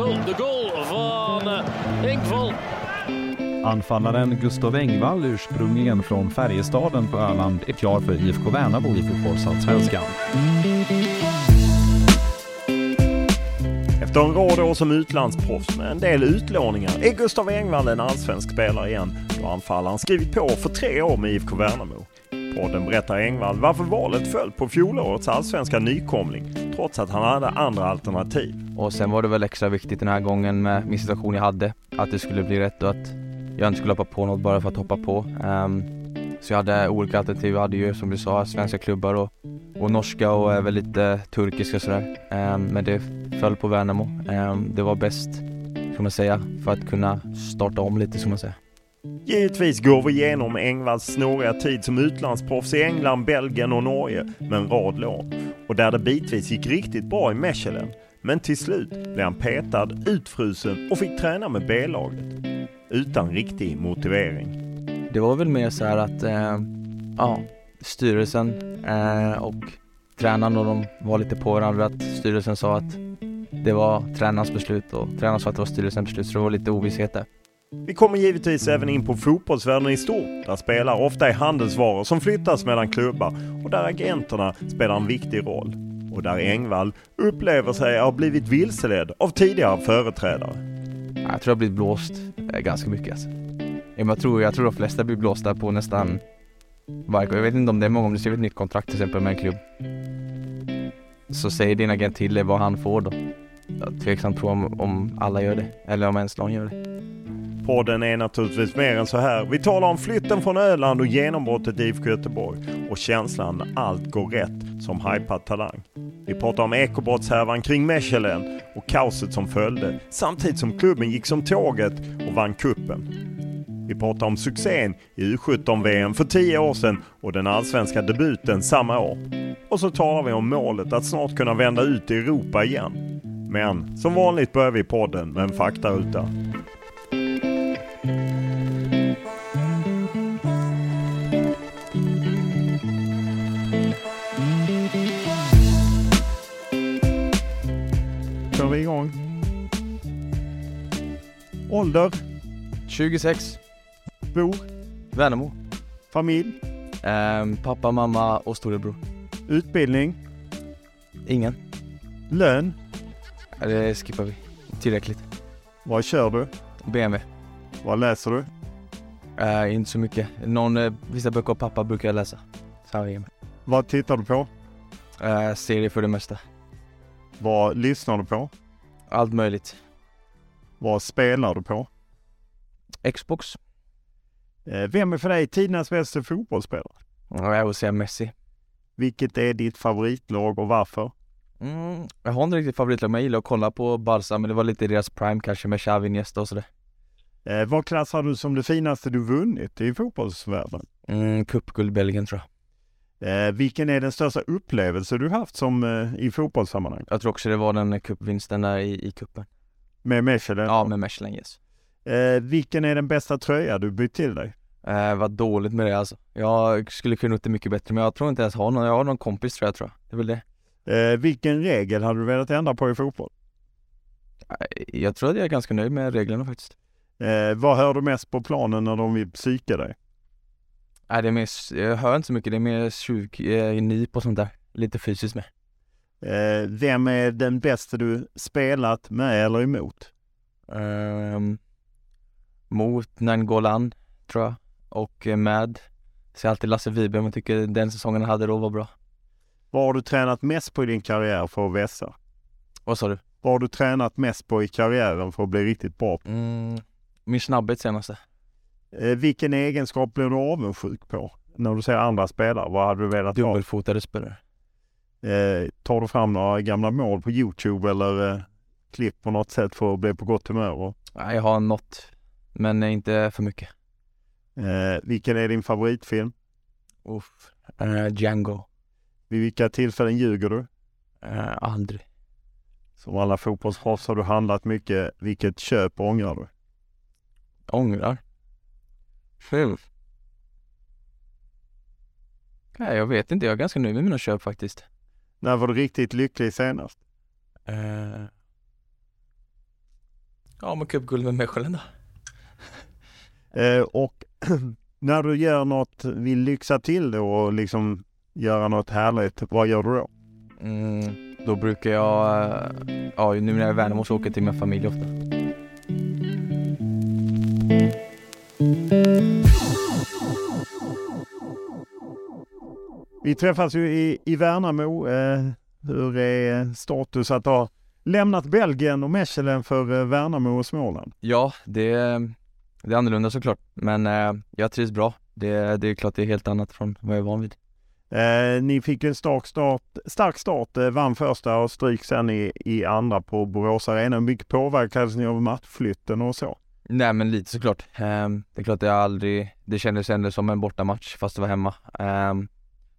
Zo de goal van eh, Engvall. Anfallaren Gustav Engvall, ursprungligen från Färjestaden på Öland, är klar för IFK Värnamo i fotbollsallsvenskan. Efter en rad år som utlandsproffs med en del utlåningar är Gustav Engvall en allsvensk spelare igen då anfallaren skrivit på för tre år med IFK Värnamo. Podden berättar Engvall varför valet föll på fjolårets allsvenska nykomling trots att han hade andra alternativ. Och sen var det väl extra viktigt den här gången med min situation jag hade, att det skulle bli rätt och att jag inte skulle hoppa på något bara för att hoppa på. Um, så jag hade olika alternativ. Jag hade ju som du sa svenska klubbar och, och norska och även lite turkiska sådär. Um, men det föll på Värnamo. Um, det var bäst, ska man säga, för att kunna starta om lite, ska man säga. Givetvis går vi igenom Engvalls snåriga tid som utlandsproffs i England, Belgien och Norge med en rad lån. Och där det bitvis gick riktigt bra i Mechelen. Men till slut blev han petad, utfrusen och fick träna med B-laget. Utan riktig motivering. Det var väl mer så här att, eh, ja, styrelsen eh, och tränaren och de var lite på varandra. Att styrelsen sa att det var tränarens beslut och tränaren sa att det var styrelsens beslut. Så det var lite ovisshet där. Vi kommer givetvis även in på fotbollsvärlden i stort, där spelare ofta är handelsvaror som flyttas mellan klubbar och där agenterna spelar en viktig roll. Och där Engvall upplever sig ha blivit vilseledd av tidigare företrädare. Jag tror jag har blivit blåst eh, ganska mycket alltså. Jag tror, jag tror de flesta blir blåsta på nästan varje Jag vet inte om det är många, om du skriver ett nytt kontrakt till exempel med en klubb. Så säger din agent till dig vad han får då. Jag tveksamt tror om, om alla gör det, eller om ens någon gör det. Podden är naturligtvis mer än så här. Vi talar om flytten från Öland och genombrottet i IFK Göteborg och känslan när allt går rätt som hypad talang. Vi pratar om ekobrottshärvan kring Mechelen och kaoset som följde samtidigt som klubben gick som tåget och vann kuppen. Vi pratar om succén i U17-VM för 10 år sedan och den allsvenska debuten samma år. Och så talar vi om målet att snart kunna vända ut i Europa igen. Men som vanligt börjar vi podden med en faktaruta. Kör vi igång. Ålder, 26, bor, Värnamo. familj, Ehm, pappa, mamma och storebror. utbildning, Ingen. lön. Det skippar vi. Tillräckligt. Vad kör du? BMW. Vad läser du? Eh, inte så mycket. Någon, eh, vissa böcker av pappa brukar jag läsa. Så. Vad tittar du på? Eh, serier för det mesta. Vad lyssnar du på? Allt möjligt. Vad spelar du på? Xbox. Eh, Vem är för dig tidernas bästa fotbollsspelare? Ja, jag vill säga Messi. Vilket är ditt favoritlag och varför? Mm, jag har inte riktigt favoritlag, men jag gillar att kolla på Barca, men det var lite deras prime kanske med Xavi, Iniesta och sådär. Eh, vad klassar du som det finaste du vunnit i fotbollsvärlden? Mm, Cupguld Belgien tror jag. Eh, vilken är den största upplevelse du haft som eh, i fotbollssammanhang? Jag tror också det var den cupvinsten där i, i cupen. Med Mechelen? Ja, med Mechelen yes. Eh, vilken är den bästa tröja du bytt till dig? Eh, vad dåligt med det alltså. Jag skulle kunna gjort det mycket bättre, men jag tror inte ens ha någon, jag har någon kompis tror jag tror jag. Det är väl det. Eh, vilken regel hade du velat ändra på i fotboll? Eh, Jag tror att jag är ganska nöjd med reglerna faktiskt. Eh, vad hör du mest på planen när de vill psyka dig? Nej, det är mer, jag hör inte så mycket, det är mer sjuk, eh, nyp och sånt där. Lite fysiskt med. Eh, vem är den bästa du spelat med eller emot? Um, mot Nangolan, tror jag. Och eh, med. Så alltid Lasse Wiberg, men tycker den säsongen han hade då var bra. Vad har du tränat mest på i din karriär för att vässa? Vad sa du? Vad har du tränat mest på i karriären för att bli riktigt bra? Mm, min snabbhet senaste. Eh, vilken egenskap blir du avundsjuk på när du ser andra spelare? Vad hade du velat ha? Dubbelfotade spelare. Eh, tar du fram några gamla mål på Youtube eller eh, klipp på något sätt för att bli på gott humör? Och, Nej, jag har något, men inte för mycket. eh, vilken är din favoritfilm? Uff. Uh, Django. Vid vilka tillfällen ljuger du? Uh, aldrig. Som alla fotbollsproffs har du handlat mycket. Vilket köp ångrar du? Ångrar? Fy. Nej, jag vet inte. Jag är ganska nöjd med mina köp faktiskt. När var du riktigt lycklig senast? Uh... Ja, med cupguld med Mechelen då. Eh, och när du gör något, vill lyxa till det och liksom göra något härligt, vad gör du då? Mm, då brukar jag, eh, ja nu när jag är i Värnamo så åker jag till min familj ofta. Vi träffas ju i, i Värnamo. Eh, hur är status att ha lämnat Belgien och Mechelen för eh, Värnamo och Småland? Ja, det, det är annorlunda såklart, men eh, jag trivs bra. Det, det är klart det är helt annat från vad jag är van vid. Eh, ni fick en stark start, stark start eh, vann första och stryk sen i, i andra på Borås Arena. Hur mycket påverkades ni av matchflytten och så? Nej men lite såklart. Um, det är klart jag aldrig, det kändes ändå som en bortamatch fast det var hemma. Um,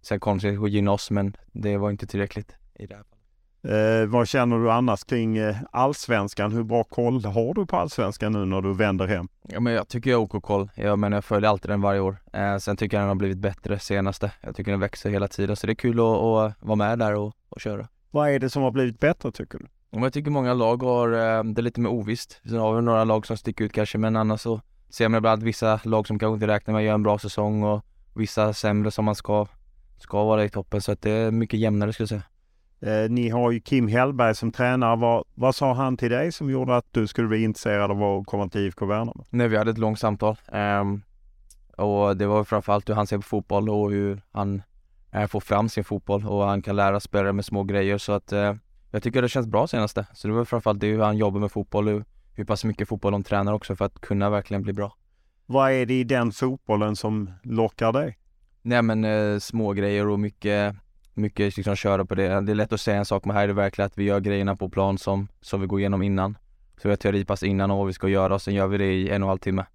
sen kom det att gynna oss men det var inte tillräckligt i det här fallet. Eh, vad känner du annars kring eh, allsvenskan? Hur bra koll har du på allsvenskan nu när du vänder hem? Ja men jag tycker jag har OK koll. Jag menar jag följer alltid den varje år. Eh, sen tycker jag den har blivit bättre senaste. Jag tycker den växer hela tiden så det är kul att, att vara med där och, och köra. Vad är det som har blivit bättre tycker du? Jag tycker många lag har, eh, det är lite mer ovisst. Sen har vi några lag som sticker ut kanske men annars så ser man ibland vissa lag som kanske inte räknar med att göra en bra säsong och vissa sämre som man ska, ska vara i toppen så att det är mycket jämnare skulle jag säga. Eh, ni har ju Kim Hellberg som tränare. Vad, vad sa han till dig som gjorde att du skulle bli intresserad av att komma till IFK Värnamo? Nej, vi hade ett långt samtal. Um, och det var framförallt hur han ser på fotboll och hur han uh, får fram sin fotboll och han kan lära spelare med små grejer så att uh, jag tycker det känns bra senaste. Så det var framförallt det hur han jobbar med fotboll och hur pass mycket fotboll de tränar också för att kunna verkligen bli bra. Vad är det i den fotbollen som lockar dig? Nej men uh, små grejer och mycket mycket liksom köra på det. Det är lätt att säga en sak men här är det verkligen att vi gör grejerna på plan som, som vi går igenom innan. Så vi har teoripass innan och vad vi ska göra och sen gör vi det i en och en halv timme.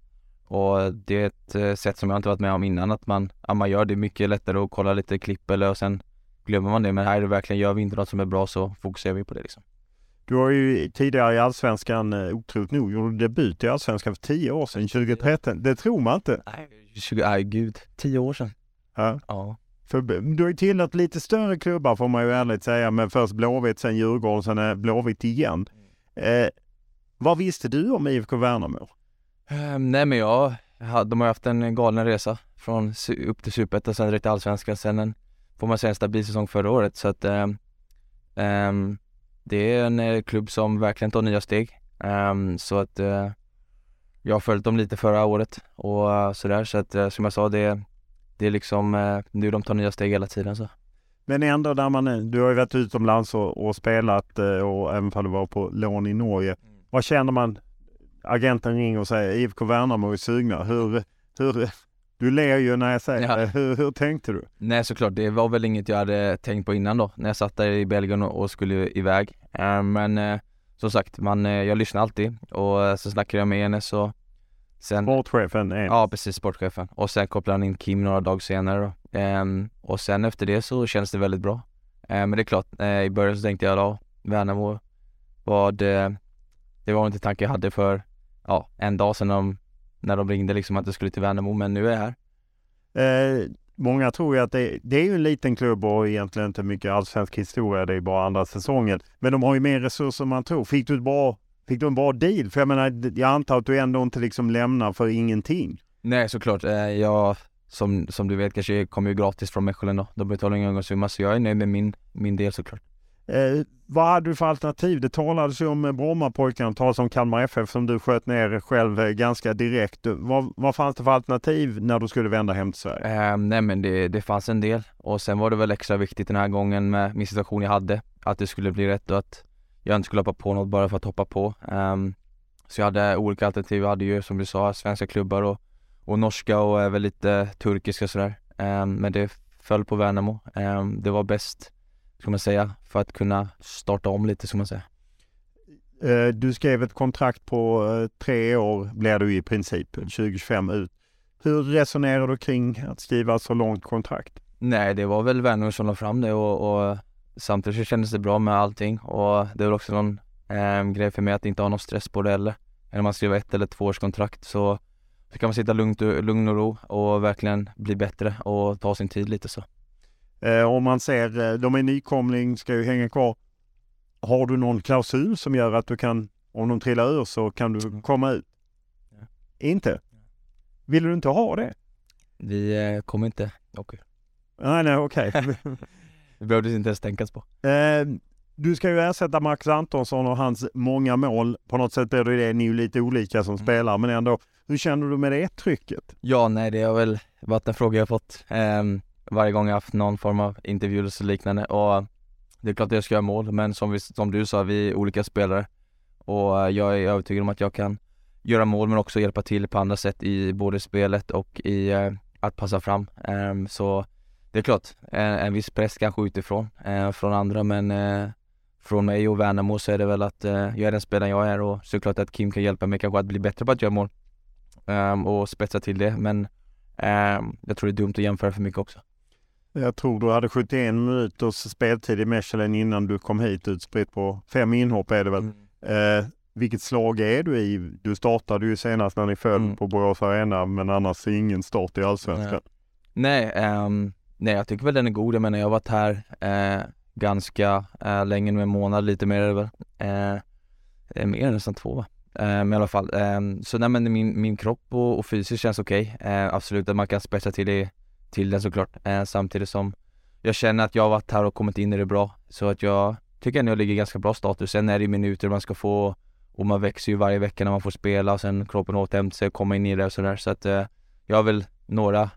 Och det är ett eh, sätt som jag inte varit med om innan att man, att man gör det mycket lättare att kolla lite klipp eller och sen glömmer man det. Men här är det verkligen, gör vi inte något som är bra så fokuserar vi på det liksom. Du har ju tidigare i Allsvenskan, eh, otroligt nog, gjorde debut i Allsvenskan för tio år sedan, 2013. Det tror man inte. Nej, 20, nej gud, tio år sedan. Ja. Ja. För du har ju tillhört lite större klubbar får man ju ärligt säga, men först Blåvitt, sen Djurgården, sen är Blåvitt igen. Eh, vad visste du om IFK Värnamo? Um, nej men jag, de har haft en galen resa från upp till Superettan, sen direkt till Allsvenskan, sen en, får man säga en stabil säsong förra året så att um, um, det är en uh, klubb som verkligen tar nya steg. så att uh, jag har följt dem lite förra året och sådär så att som jag sa det det är liksom eh, nu de tar nya steg hela tiden så. Men ändå där man är, du har ju varit utomlands och, och spelat eh, och även om du var på lån i Norge. Mm. Vad känner man? Agenten ringer och säger IFK Värnamo är sugna. Hur, hur, du ler ju när jag säger det. Hur, hur tänkte du? Nej såklart, det var väl inget jag hade tänkt på innan då när jag satt där i Belgien och, skulle iväg. Uh, men uh, som sagt, man, uh, jag lyssnar alltid och så snackade jag med Enes och Sen, sportchefen? Är. Ja precis, sportchefen. Och sen kopplade han in Kim några dagar senare då. Ehm, och sen efter det så känns det väldigt bra. Ehm, men det är klart, eh, i början så tänkte jag då, Värnamo, vad, eh, det var inte tanke jag hade för, ja, en dag sedan de, när de ringde liksom att det skulle till Värnamo, men nu är jag här. Eh, många tror ju att det, det är ju en liten klubb och egentligen inte mycket allsvensk historia, det är bara andra säsongen. Men de har ju mer resurser än man tror. Fick du ett bra Fick du en bra deal? För jag menar, jag antar att du ändå inte liksom lämnar för ingenting. Nej såklart, eh, jag som, som du vet kanske kommer ju gratis från Mechelen då. De betalar ingen engångssumma så jag är nöjd med min, min del såklart. Eh, vad hade du för alternativ? Det talades ju om eh, Brommapojkarna, det talades om Kalmar FF som du sköt ner själv eh, ganska direkt. Vad, vad fanns det för alternativ när du skulle vända hem till Sverige? Eh, nej men det, det fanns en del och sen var det väl extra viktigt den här gången med min situation jag hade, att det skulle bli rätt och att jag inte skulle hoppa på något bara för att hoppa på. Eh, så jag hade olika alternativ. Jag hade ju som du sa svenska klubbar och, och norska och även lite turkiska sådär. Ehm, men det föll på Värnamo. Ehm, det var bäst, ska man säga, för att kunna starta om lite, ska man säga. Eh, du skrev ett kontrakt på eh, tre år, blir du i princip, 2025 ut. Hur resonerar du kring att skriva så långt kontrakt? Nej, det var väl Värnamo som la fram det och, och samtidigt så kändes det bra med allting och det är väl också någon eh, grej för mig att inte ha någon stress på det heller. När man skriver ett eller två års kontrakt så, så kan man sitta lugnt, lugn och ro och verkligen bli bättre och ta sin tid lite så. Eh, om man ser, eh, de är nykomling, ska ju hänga kvar. Har du någon klausul som gör att du kan, om de trillar ur så kan du mm. komma ut? Ja. Inte? Vill du inte ha det? Vi eh, kommer inte åka okay. Nej, nej, okej. Okay. Det behövdes inte ens tänkas på. Du ska ju ersätta Max Antonsson och hans många mål. På något sätt är det det, ni är ju lite olika som mm. spelare, men ändå. Hur känner du med det trycket? Ja, nej, det har väl varit en fråga jag fått eh, varje gång jag haft någon form av intervju eller liknande och det är klart att jag ska göra mål, men som, vi, som du sa, vi är olika spelare och jag är övertygad om att jag kan göra mål men också hjälpa till på andra sätt i både spelet och i eh, att passa fram. Um, så det är klart, en, en viss press kanske utifrån, eh, från andra men eh, från mig och Värnamo så är det väl att eh, jag är den spelaren jag är och såklart att Kim kan hjälpa mig kanske att bli bättre på att göra mål um, och spetsa till det men um, jag tror det är dumt att jämföra för mycket också. Jag tror du hade 71 minuters speltid i Mechelen innan du kom hit utspritt på fem inhopp är det väl. Mm. Eh, vilket slag är du i? Du startade ju senast när ni föll mm. på Borås Arena men annars ingen start i Allsvenskan. Nej, Nej um, Nej jag tycker väl den är god, jag menar jag har varit här eh, ganska eh, länge nu, en månad lite mer är det väl. Eh, mer än nästan två va? Eh, men i alla fall, eh, så nej men min, min kropp och, och fysiskt känns okej. Okay. Eh, absolut att man kan spetsa till, det, till den såklart. Eh, samtidigt som jag känner att jag har varit här och kommit in i det bra. Så att jag tycker ändå jag ligger ganska bra status. Sen är det minuter man ska få och man växer ju varje vecka när man får spela och sen kroppen återhämtar sig och komma in i det och sådär. Så att eh, jag har väl några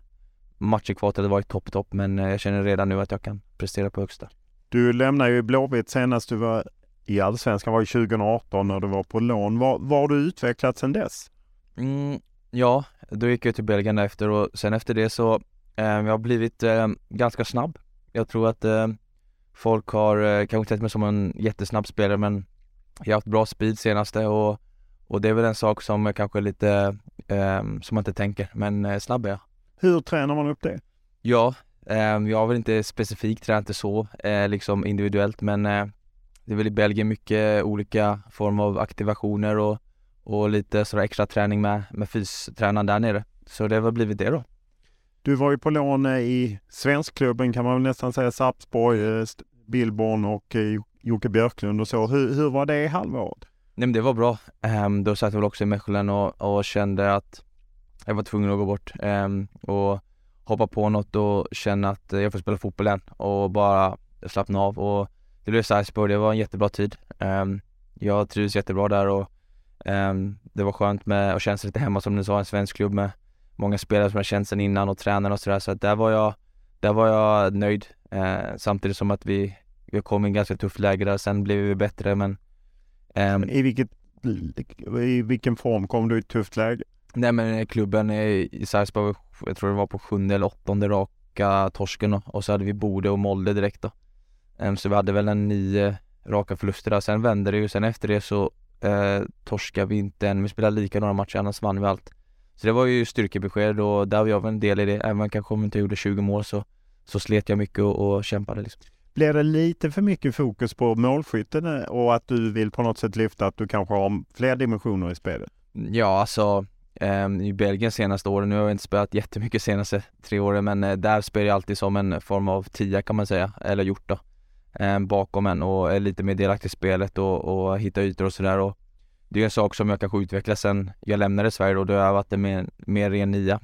matcher kvar till att vara i topp, topp, men eh, jag känner redan nu att jag kan prestera på högsta. Du lämnade ju Blåvitt senast du var i Allsvenskan var ju 2018 när du var på lån. Var, var har du utvecklats sedan dess? Mm, ja, då gick jag till Belgien efter och sen efter det så jag har blivit eh, ganska snabb. Jag tror att eh, folk har eh, kanske sett mig som en jättesnabb spelare men jag har haft bra speed senaste och, och det är väl en sak som kanske är lite som man inte tänker men eh, snabb är jag. Hur tränar man upp det? Ja, jag har väl inte specifikt tränat det så, eh, liksom individuellt men det är väl i Belgien mycket olika former av aktivationer och, och lite sådär extra träning med, med fystränaren där nere. Så det har väl blivit det då. Du var ju på lån eh, i svenskklubben kan man väl nästan säga, Sarpsborg, eh, Billborn och eh, Jocke Björklund och så. Hur, hur var det halvåret? Nej men det var bra. Um, då satt jag väl också i Mechelen och, och kände att jag var tvungen att gå bort um, och hoppa på något och känna att jag får spela fotboll igen och bara slappna av och det blev Sarpsborg, det var en jättebra tid. Um, jag trivdes jättebra där och um, det var skönt med att känna sig lite hemma som du sa, en svensk klubb med många spelare som jag känt sedan innan och tränare och sådär så att där var jag, där var jag nöjd. Uh, samtidigt som att vi, vi kom i en ganska tufft läge där, sen blev vi bättre men um, I vilket, i vilken form kom du i ett tufft läge? Nej men klubben i Sarpsborg, jag tror det var på sjunde eller åttonde raka torsken då. och så hade vi Bode och Molde direkt då. Um, så vi hade väl en nio raka förluster där. Sen vände det ju, sen efter det så eh, torskade vi inte än. Vi spelade lika några matcher, annars vann vi allt. Så det var ju styrkebesked och där var jag en del i det. Även om jag kanske inte gjorde 20 mål så, så slet jag mycket och, och kämpade liksom. Blir det lite för mycket fokus på målskytten och att du vill på något sätt lyfta att du kanske har fler dimensioner i spelet? Ja, alltså Um, I Belgien senaste åren, nu har jag inte spelat jättemycket senaste tre åren men uh, där spelar jag alltid som en form av tia kan man säga, eller gjort då um, Bakom en och är lite mer delaktig i spelet och, och hitta ytor och sådär och det är en sak som jag kanske utvecklat sen jag lämnade Sverige då, då jag varit en mer, mer ren nia.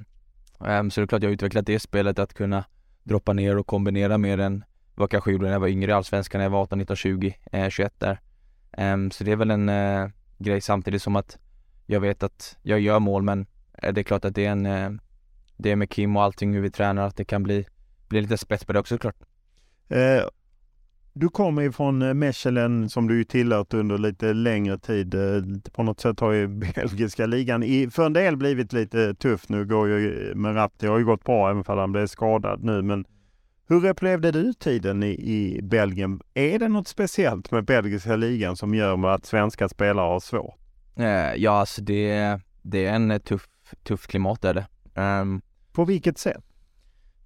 Um, så det är klart jag har utvecklat det spelet att kunna droppa ner och kombinera mer än vad jag kanske gjorde när jag var yngre i Allsvenskan när jag var 18, 19, 20, eh, 21 där. Um, så det är väl en uh, grej samtidigt som att jag vet att jag gör mål men eh, det är klart att det är en uh, det är med Kim och allting hur vi tränar att det kan bli, bli lite spets på det också såklart. Eh, du kommer ju från eh, Mechelen som du ju tillhört under lite längre tid. Eh, på något sätt har ju belgiska ligan i, för en del blivit lite tuff. Nu går ju Merabti har ju gått bra även om han blev skadad nu. Men hur upplevde du tiden i, i Belgien? Är det något speciellt med belgiska ligan som gör att svenska spelare har svårt? Eh, ja, alltså det, det är en tuff, tuff klimat är det. Um, på vilket sätt?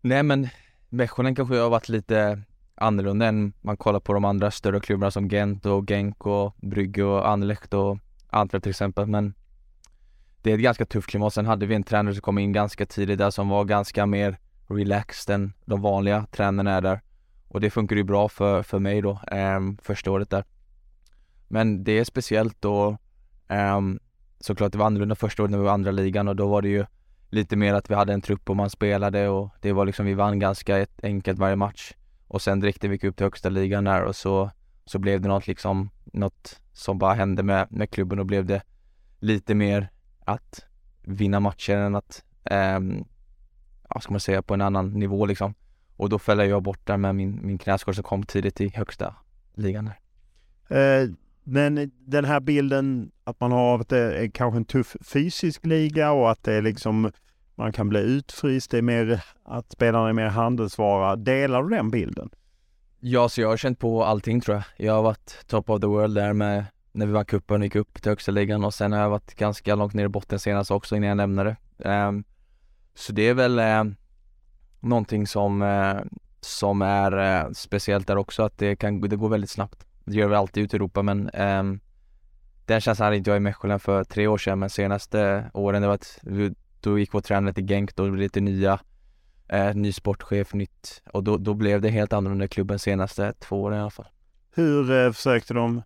Nej men Mechelen kanske har varit lite annorlunda än man kollar på de andra större klubbarna som Gent och Genk och Brygge och Anderlecht och Antwerp till exempel men det är ett ganska tufft klimat. Sen hade vi en tränare som kom in ganska tidigt där som var ganska mer relaxed än de vanliga tränarna är där. Och det funkar ju bra för, för mig då, um, första året där. Men det är speciellt då, um, såklart det var annorlunda första året när vi var andra ligan och då var det ju lite mer att vi hade en trupp och man spelade och det var liksom, vi vann ganska enkelt varje match. Och sen direkt när vi gick upp till högsta ligan där och så, så blev det något liksom, något som bara hände med, med klubben och blev det lite mer att vinna matcher än att, eh, ja ska man säga, på en annan nivå liksom. Och då föll jag bort där med min, min knäskål som kom tidigt i högsta ligan där. Eh, men den här bilden att man har att det är kanske en tuff fysisk liga och att det är liksom man kan bli utfryst, det är mer att spelarna är mer handelsvara. Delar du den bilden? Ja, så jag har känt på allting tror jag. Jag har varit top of the world där med när vi vann cupen och gick upp till högsta ligan och sen har jag varit ganska långt ner i botten senast också innan jag lämnade. Um, ehm, så det är väl uh, någonting som, uh, som är uh, speciellt där också att det kan, det går väldigt snabbt. Det gör vi alltid ute i Europa men um, den känslan hade inte jag i Mechelen för tre år sedan men senaste åren det var då gick vår tränare till Genk, då blev det lite nya eh, ny sportchef, nytt och då, då blev det helt annorlunda i klubben senaste två åren i alla fall. Hur eh, försökte de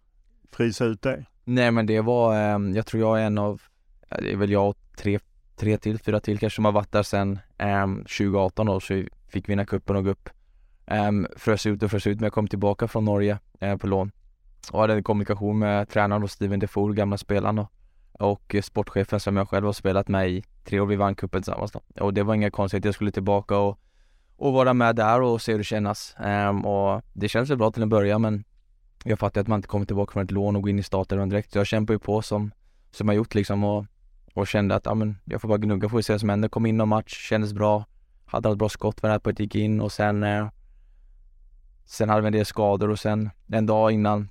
frysa ut dig? Nej men det var, eh, jag tror jag är en av, det är väl jag och tre, tre till, fyra till kanske som har varit där sedan eh, 2018 då, så vi fick vinna kuppen och gå upp. Eh, frös ut och frös ut men jag kom tillbaka från Norge eh, på lån och hade kommunikation med tränaren och Steven Defour, gamla spelaren då och eh, sportchefen som jag själv har spelat med i tre år. Vi vann cupen tillsammans då. Och det var inga konstigheter. Jag skulle tillbaka och, och vara med där och se hur det kännas. Um, och det känns väl bra till en början men jag fattar att man inte kommer tillbaka från ett lån och gå in i starten direkt. Så jag kämpar ju på som, som jag gjort liksom och, och kände att ja, men jag får bara gnugga, får vi se vad som händer. Kom in någon match, kändes bra. Hade ett bra skott var på att gick in och sen eh, Sen hade vi en del skador och sen en dag innan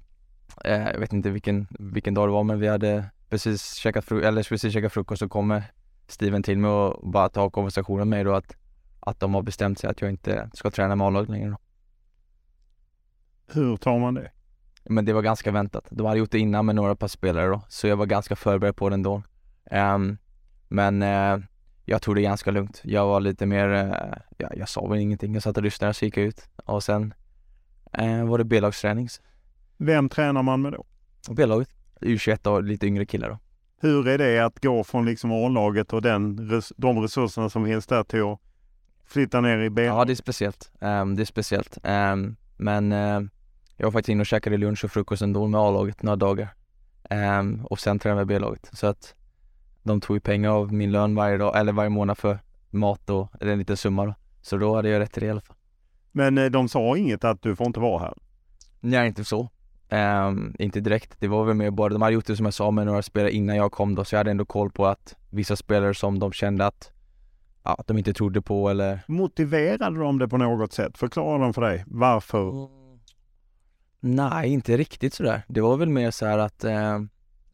eh, Jag vet inte vilken, vilken dag det var men vi hade precis käkat, fru eller precis käkat frukost så kommer Steven till mig och bara tar konversationen med mig då att, att de har bestämt sig att jag inte ska träna med A-laget längre då. Hur tar man det? Men det var ganska väntat. De hade gjort det innan med några par spelare då, så jag var ganska förberedd på det ändå. Um, men uh, jag tog det ganska lugnt. Jag var lite mer, uh, ja, jag sa väl ingenting. Jag satt och lyssnade och så gick jag ut och sen uh, var det B-lagsträning. Vem tränar man med då? B-laget. U21 och lite yngre killar då. Hur är det att gå från liksom A-laget och den, de resurserna som finns där till att flytta ner i B? Ja, det är speciellt. Um, det är speciellt. Um, men uh, jag var faktiskt inne och käkade lunch och frukost ändå med A-laget några dagar. Um, och sen tränade jag med B-laget. Så att de tog ju pengar av min lön varje dag, eller varje månad för mat och en liten summa då. Så då hade jag rätt till det i alla fall. Men eh, de sa inget att du får inte vara här? Nej, inte så. Um, inte direkt, det var väl mer bara, de hade gjort det som jag sa med några spelare innan jag kom då, så jag hade ändå koll på att vissa spelare som de kände att, ja, att de inte trodde på eller Motiverade de det på något sätt? Förklara de för dig varför? Mm. Nej, inte riktigt sådär. Det var väl mer så att, eh,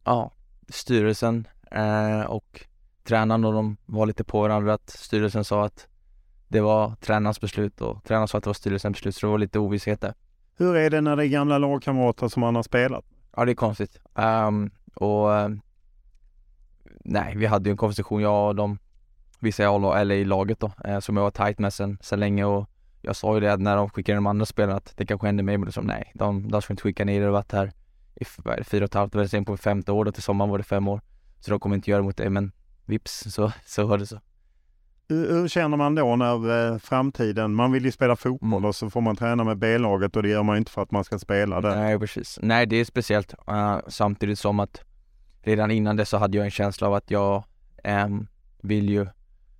ja, styrelsen eh, och tränaren och de var lite på varandra att styrelsen sa att det var tränarens beslut och tränaren sa att det var styrelsens beslut så det var lite ovisshet där. Hur är det när det är gamla lagkamrater som man har spelat? Ja, det är konstigt. Um, och um, nej, vi hade ju en konversation, jag och de, vissa jag eller i laget då, eh, som jag var tight med sen, sen länge och jag sa ju det när de skickade de andra spelarna att det kanske hände mig, men de sa nej, de, de ska inte skicka ner det, har varit här i fyra och ett halvt, och sen på femte året till sommaren var det fem år. Så de kommer inte göra mot dig, men vips så, så var det så. Hur, hur känner man då när eh, framtiden, man vill ju spela fotboll och så får man träna med B-laget och det gör man inte för att man ska spela där. Nej precis. Nej det är speciellt. Uh, samtidigt som att redan innan det så hade jag en känsla av att jag um, vill ju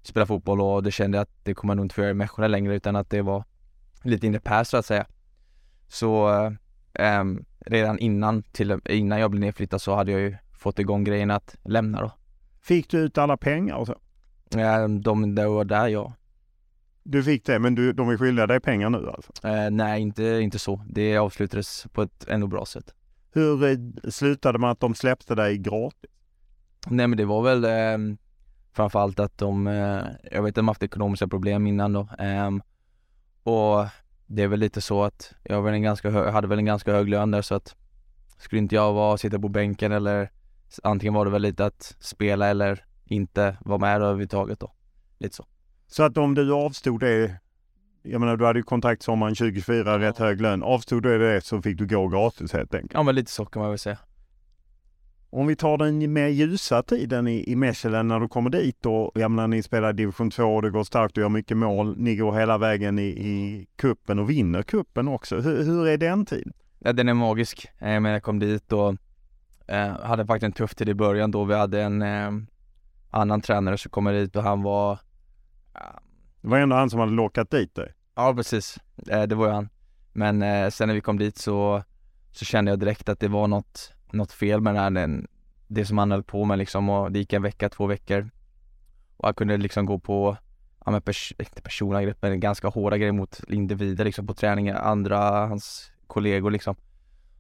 spela fotboll och det kände jag att det kommer jag nog inte få göra i Mechelen längre utan att det var lite in the past så att säga. Så um, redan innan, till, innan jag blev nedflyttad så hade jag ju fått igång grejen att lämna då. Fick du ut alla pengar och så? Um, de, det var där jag du fick det, men du, de är skyldiga dig pengar nu alltså? Eh, nej, inte, inte så. Det avslutades på ett ändå bra sätt. Hur eh, slutade med att de släppte dig gratis? Nej, men det var väl eh, framförallt att de, eh, jag vet att de haft ekonomiska problem innan då. Eh, och det är väl lite så att jag, var en ganska hö- hade väl en ganska hög lön där så att skulle inte jag vara sitta på bänken eller antingen var det väl lite att spela eller inte vara med överhuvudtaget då. Lite så. Så att om du avstod det, jag menar du hade ju kontrakt sommaren 2024, rätt hög lön. Avstod du det så fick du gå gratis helt enkelt? Ja men lite så kan man väl säga. Om vi tar den mer ljusa tiden i, i Mechelen när du kommer dit och jag menar ni spelar division 2 och det går starkt och gör mycket mål. Ni går hela vägen i, i kuppen och vinner kuppen också. Hur, hur är den tiden? Ja, den är magisk. Eh, men jag kom dit och eh, hade faktiskt en tuff tid i början då vi hade en eh, annan tränare som kom dit och han var det var ändå han som hade lockat dit dig. Ja precis, eh, det var ju han. Men eh, sen när vi kom dit så, så kände jag direkt att det var något, något fel med det här, det som han höll på med liksom och det gick en vecka, två veckor. Och han kunde liksom gå på, ja men pers inte personangrepp men ganska hårda grejer mot individer liksom på träningar, andra, hans kollegor liksom.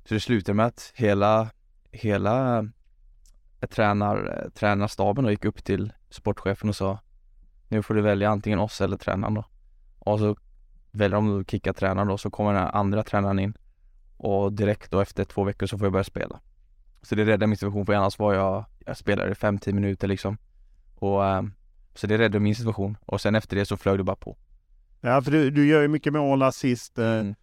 Så det slutade med att hela, hela tränar, tränarstaben gick upp till sportchefen och sa nu får du välja antingen oss eller tränaren då. Och så väljer de att kicka tränaren då, så kommer den andra tränaren in och direkt då efter två veckor så får jag börja spela. Så det räddade min situation för annars var jag, jag spelade 5-10 minuter liksom. Och um, så det räddade min situation och sen efter det så flög det bara på. Ja, för du, du gör ju mycket mål, assist. Eh, mm.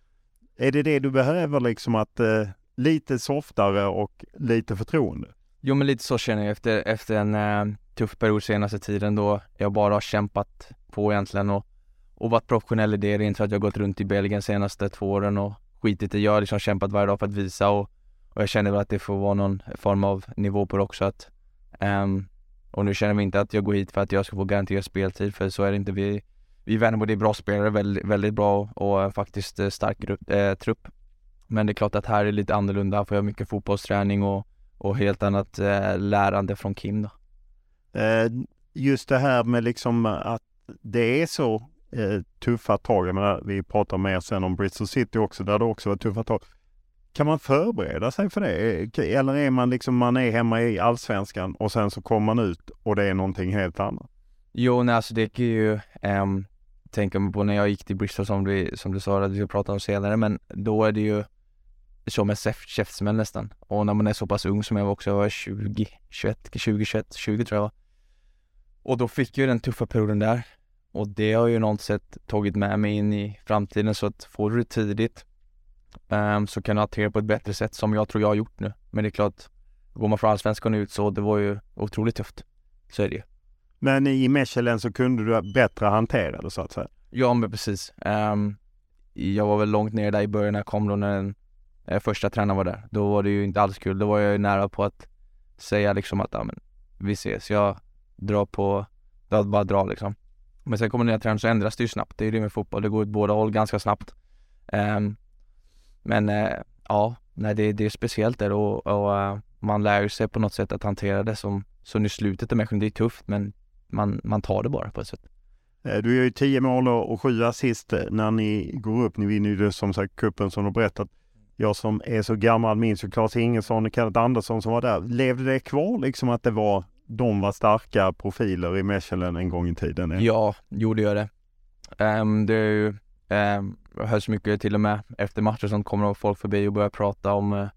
Är det det du behöver liksom att eh, lite softare och lite förtroende? Jo men lite så känner jag efter, efter en eh, tuff period senaste tiden då jag bara har kämpat på egentligen och, och varit professionell i det. Det är inte så att jag gått runt i Belgien senaste två åren och skitit i. Jag har liksom kämpat varje dag för att visa och, och jag känner väl att det får vara någon form av nivå på det också att um, och nu känner vi inte att jag går hit för att jag ska få garanterad speltid för så är det inte. Vi, vi i Värnamo, det är bra spelare, väldigt, väldigt bra och eh, faktiskt eh, stark grupp, eh, trupp. Men det är klart att här är lite annorlunda, för jag har mycket fotbollsträning och, och helt annat eh, lärande från Kim då. Eh, just det här med liksom att det är så eh, tuffa tag. Jag menar, vi pratar mer sen om Bristol City också, där det också var tuffa tag. Kan man förbereda sig för det? Eller är man liksom, man är hemma i allsvenskan och sen så kommer man ut och det är någonting helt annat? Jo, nej, alltså det kan ju um, tänka på när jag gick till Bristol som du, som du sa att vi ska prata om senare, men då är det ju som en käftsmäll nästan. Och när man är så pass ung som jag var också, jag var 20, 21, 20, 21, 20 tror jag var. Och då fick jag den tuffa perioden där. Och det har ju något sätt tagit med mig in i framtiden så att får du det tidigt um, så kan du hantera på ett bättre sätt som jag tror jag har gjort nu. Men det är klart, går man från allsvenskan ut så det var ju otroligt tufft. Så är det ju. Men i Mechelen så kunde du bättre hantera det så att säga? Ja men precis. Um, jag var väl långt ner där i början när jag kom då när den Eh, första tränaren var där. Då var det ju inte alls kul. Då var jag ju nära på att säga liksom att ja, men, vi ses. Jag drar på, jag bara dra liksom. Men sen kommer nya tränaren så ändras det ju snabbt. Det är ju det med fotboll, det går åt båda håll ganska snabbt. Um, men uh, ja, nej det, det är speciellt där och, och uh, man lär sig på något sätt att hantera det som, så nu slutet av matchen, det är tufft men man, man tar det bara på ett sätt. Du gör ju tio mål och sju assist när ni går upp. Ni vinner ju som sagt kuppen som du berättat. Jag som är så gammal minns ju Claes Ingesson och Kenneth Andersson som var där. Levde det kvar liksom att det var de var starka profiler i Mechelen en gång i tiden? Ja, jo det gör det. Um, det är ju, um, hörs mycket till och med efter matcher som kommer folk förbi och börjar prata om, uh,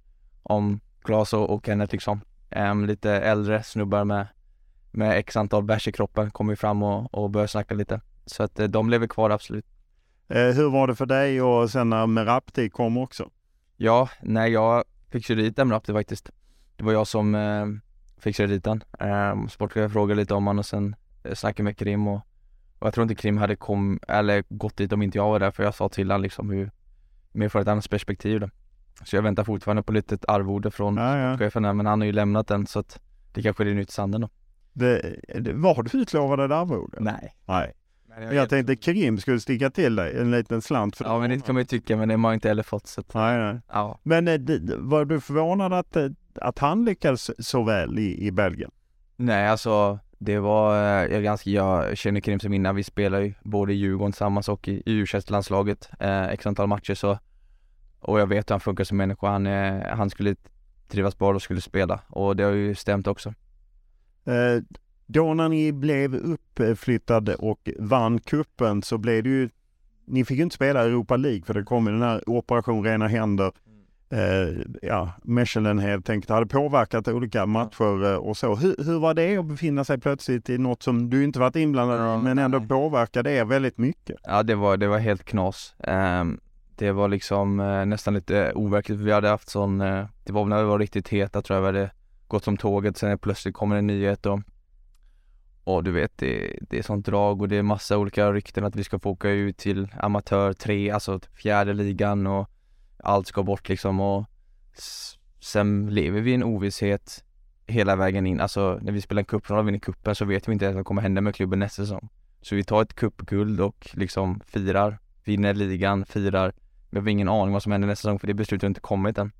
om Klas och, och Kenneth liksom. Um, lite äldre snubbar med, med x antal bärs i kroppen kommer ju fram och, och börjar snacka lite. Så att uh, de lever kvar absolut. Uh, hur var det för dig och sen när Merabti kom också? Ja, nej jag fixade dit den det faktiskt. Det var jag som eh, fixade dit den. Eh, sportchefen frågade lite om honom och sen eh, snackade med Krim och, och jag tror inte Krim hade kom, eller gått dit om inte jag var där för jag sa till honom liksom hur, mer från ett annat perspektiv då. Så jag väntar fortfarande på lite arvode från Ja, ja. där, men han har ju lämnat den så att det kanske är nytt i sanden då. Det, det, var du utlovad ett arvode? Nej. Nej. Men Jag tänkte Krim skulle sticka till dig en liten slant för Ja men det kan man ju tycka men det har man inte heller fått så Nej, nej. ja. Men eh, var du förvånad att, eh, att han lyckades så väl i, i Belgien? Nej alltså det var, eh, jag, ganska, jag känner Krim som innan, vi spelar ju både i Djurgården tillsammans och i, i u landslaget eh, x antal matcher så Och jag vet hur han funkar som människa, han, eh, han skulle trivas bra och skulle spela och det har ju stämt också Eh, då när ni blev uppflyttade och vann kuppen så blev det ju, ni fick ju inte spela Europa League för det kom ju den här operation rena händer. Eh, ja, Mechelen helt enkelt hade påverkat olika matcher eh, och så. Hur, hur var det att befinna sig plötsligt i något som du inte varit inblandad i men ändå nej. påverkade er väldigt mycket? Ja det var, det var helt knas. Ehm, det var liksom eh, nästan lite overkligt för vi hade haft sån, eh, det var när vi var riktigt heta tror jag vi hade gått som tåget, sen plötsligt kommer en nyhet och och du vet det, det är sånt drag och det är massa olika rykten att vi ska få åka ut till amatör 3, alltså fjärde ligan och allt ska bort liksom och sen lever vi i en ovisshet hela vägen in, alltså när vi spelar en cupfinal och vinner cupen så vet vi inte ens vad kommer hända med klubben nästa säsong. Så vi tar ett cupguld och liksom firar, vinner ligan, firar. Vi har ingen aning vad som händer nästa säsong för det beslutet har inte kommit än.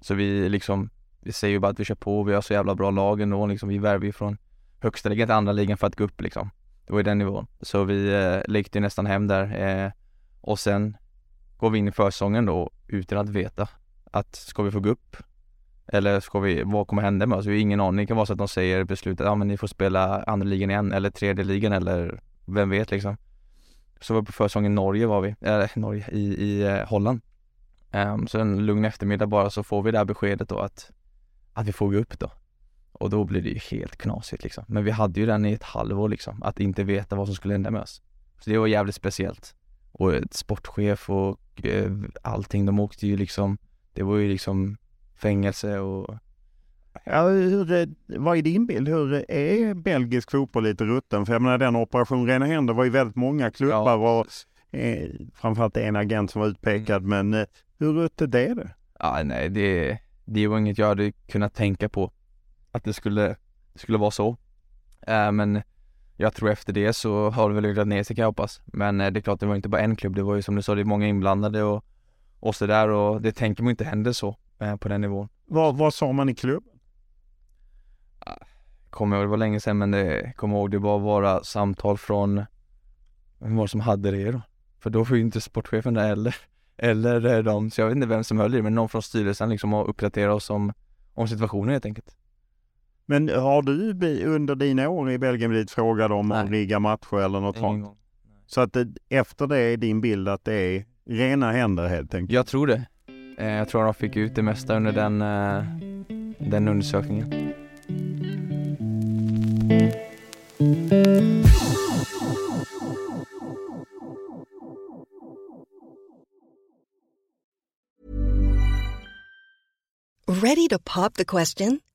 Så vi liksom, vi säger ju bara att vi kör på, vi har så jävla bra lag ändå liksom, vi värver ju från högsta ligan till andra ligan för att gå upp liksom. Det var ju den nivån. Så vi eh, lekte ju nästan hem där eh, och sen går vi in i försäsongen då utan att veta att ska vi få gå upp eller ska vi, vad kommer hända med oss? Vi har ingen aning. Det kan vara så att de säger beslutet, ja men ni får spela andra ligan igen eller tredje ligan eller vem vet liksom. Så var vi på försäsongen i Norge var vi, eller Norge, i, i eh, Holland. Um, så en lugn eftermiddag bara så får vi det här beskedet då att, att vi får gå upp då. Och då blir det ju helt knasigt liksom. Men vi hade ju den i ett halvår liksom, att inte veta vad som skulle hända med oss. Så det var jävligt speciellt. Och ett sportchef och eh, allting, de åkte ju liksom, det var ju liksom fängelse och Ja, hur, eh, vad är din bild? Hur är belgisk fotboll lite rutten? För jag menar den operation rena händer var ju väldigt många klubbar och eh, framförallt en agent som var utpekad. Men eh, hur ruttet är det? Ja, nej, det, det var inget jag hade kunnat tänka på att det skulle, skulle vara så. Eh, men jag tror efter det så har det väl lugnat ner sig kan jag hoppas. Men eh, det är klart, det var inte bara en klubb, det var ju som du sa, det är många inblandade och, och sådär och det tänker man inte händer så eh, på den nivån. Vad, vad sa man i klubb? Kommer jag ihåg, det var länge sedan men det, kommer ihåg, det var bara samtal från, vem var det som hade det då? För då var ju inte sportchefen där eller, eller eh, de, så jag vet inte vem som höll i det, men någon från styrelsen liksom och uppdaterade oss om, om situationen helt enkelt. Men har du under dina år i Belgien blivit frågad om att rigga matcher eller något sånt? Så att det, efter det är din bild att det är rena händer helt enkelt? Jag tror det. Eh, jag tror de fick ut det mesta under den, eh, den undersökningen. Ready to pop the question?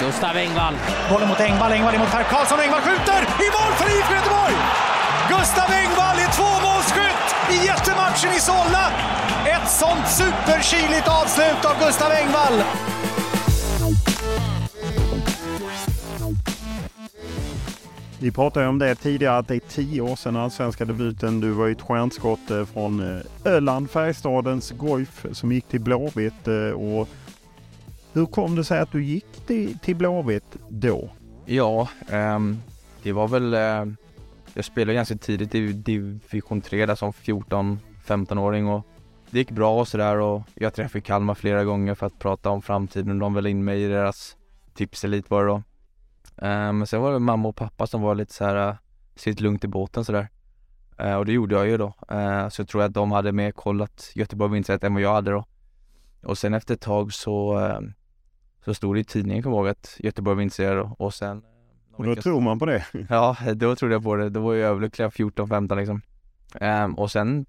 Gustav Engvall. Bollen mot Engvall, Engvall emot Per Karlsson, Engvall skjuter! I mål för IFK Göteborg! Gustav Engvall är tvåmålsskytt i jättematchen i Solna! Ett sånt superkyligt avslut av Gustav Engvall! Vi pratade ju om det tidigare att det är tio år sedan allsvenska debuten. Du var ju ett stjärnskott eh, från eh, Öland, Färjestadens Goif som gick till Blåvitt. eh, Och hur kom det sig att du gick till, till Blåvitt då? Ja, ehm, det var väl, eh, jag spelade ganska tidigt i division 3 där som 14-15-åring och det gick bra och sådär och jag träffade Kalmar flera gånger för att prata om framtiden. och De väl in mig i deras tipselit var det då. Ehm, men sen var det mamma och pappa som var lite så här, eh, sitt lugnt i båten sådär. Eh, Och det gjorde jag ju då. Eh, så jag tror att de hade mer kollat Göteborg vinsträtt än vad jag hade då. Och sen efter ett tag så, ehm, så stod det i tidningen, kommer ihåg, att Göteborg vinsträtt och, och sen Och då tror man på det. Ja, då trodde jag på det. Då var jag överlyckliga 14-15 liksom. Ehm, och sen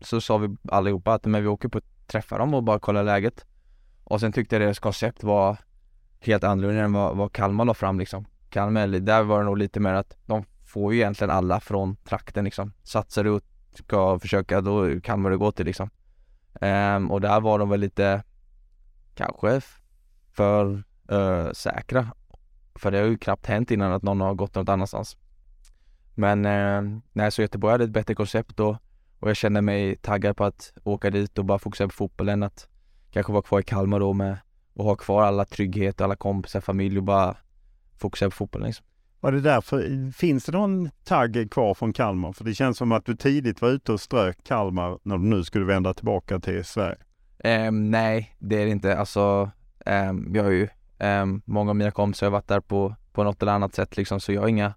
så sa vi allihopa att men vi åker på att träffa dem och bara kolla läget. Och sen tyckte jag deras koncept var helt annorlunda än vad, vad Kalmar la fram liksom. Kalmar, där var det nog lite mer att de får ju egentligen alla från trakten liksom. Satsar du och ska försöka, då kan man det gå till liksom. Ehm, och där var de väl lite, kanske för eh, säkra för det har ju knappt hänt innan att någon har gått något annanstans. Men eh, nej, så Göteborg hade ett bättre koncept då och jag kände mig taggad på att åka dit och bara fokusera på fotbollen, att kanske vara kvar i Kalmar då med och ha kvar alla trygghet, alla kompisar, familj och bara fokusera på fotbollen liksom. Var det därför, finns det någon tagg kvar från Kalmar? För det känns som att du tidigt var ute och strök Kalmar när du nu skulle vända tillbaka till Sverige. Ehm, nej, det är det inte. Alltså, jag har ju ehm, många av mina kompisar har varit där på, på något eller annat sätt liksom, så jag har inga,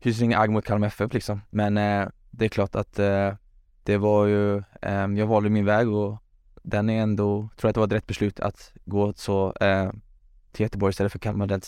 hyser inga agg mot Kalmar FF liksom. Men eh, det är klart att eh, det var ju, ehm, jag valde min väg och den är ändå, tror jag att det var ett rätt beslut att gå så eh, till Göteborg istället för Kalmar den.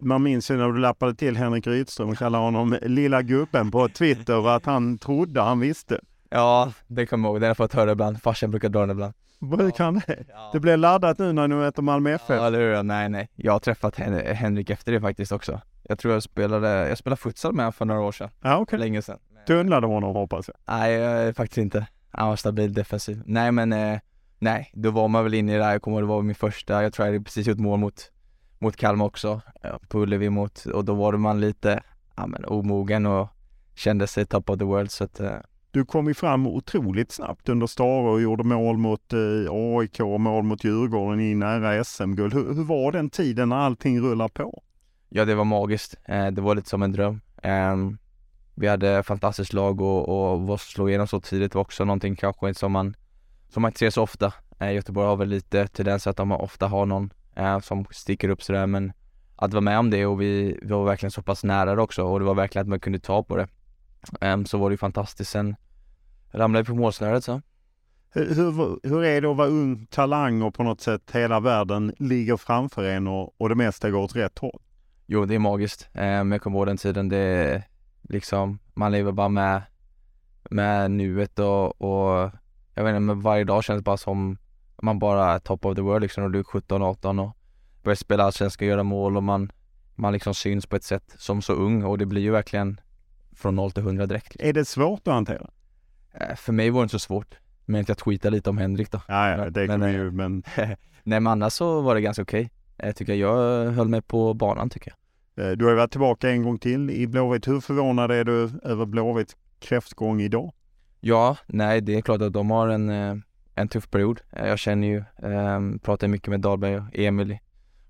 Man minns ju när du lappade till Henrik Rydström och kallade honom lilla gubben på Twitter och att han trodde han visste. Ja, det kommer jag ihåg. Den har jag fått höra ibland. Farsan brukar dra den ibland. Brukar han det? Det blev laddat nu när du möter Malmö FF. Ja, eller hur? Nej, nej. Jag har träffat Hen- Henrik efter det faktiskt också. Jag tror jag spelade, jag spelade futsal med honom för några år sedan. Ja, okej. Länge sedan. Tunnlade honom hoppas jag. Nej, eh, faktiskt inte. Han var stabil defensiv. Nej, men eh, nej, då var man väl inne i det här. Jag kommer ihåg det var min första, jag tror jag hade precis gjort mål mot, mot Kalmar också, ja, på Ullevi mot, och då var man lite, ja men omogen och kände sig top of the world så att eh, du kom ju fram otroligt snabbt under Stare och gjorde mål mot eh, AIK och mål mot Djurgården i nära SM-guld. Hur, hur var den tiden när allting rullar på? Ja, det var magiskt. Eh, det var lite som en dröm. Eh, vi hade fantastiskt lag och, och att slå igenom så tidigt var också någonting kanske som man, som man inte ser så ofta. Eh, Göteborg har väl lite tendens att de ofta har någon eh, som sticker upp sådär men att vara med om det och vi, vi var verkligen så pass nära det också och det var verkligen att man kunde ta på det. Eh, så var det ju fantastiskt. Sen ramlade vi på målsnöret så. Hur, hur, hur är det att vara ung talang och på något sätt hela världen ligger framför en och, och det mesta går åt rätt håll? Jo, det är magiskt. Men jag kommer ihåg den tiden, det är liksom, man lever bara med, med nuet och, och jag vet inte, men varje dag känns bara som man bara är top of the world liksom och du är 17-18 och börjar spela allsvenskan, göra mål och man, man liksom syns på ett sätt som så ung och det blir ju verkligen från 0 till 100 direkt. Är det svårt att hantera? Eh, För mig var det inte så svårt, men att jag tweetade lite om Henrik då. Ja, ja det vi eh, ju, men Nej men annars så var det ganska okej. Jag tycker jag höll mig på banan tycker jag. eh, du har ju varit tillbaka en gång till i Blåvitt. Hur förvånad är du över Blåvitts kräftgång idag? Ja, nej det är klart att de har en, en tuff period. Jag känner ju, eh, pratar mycket med Dahlberg och Emil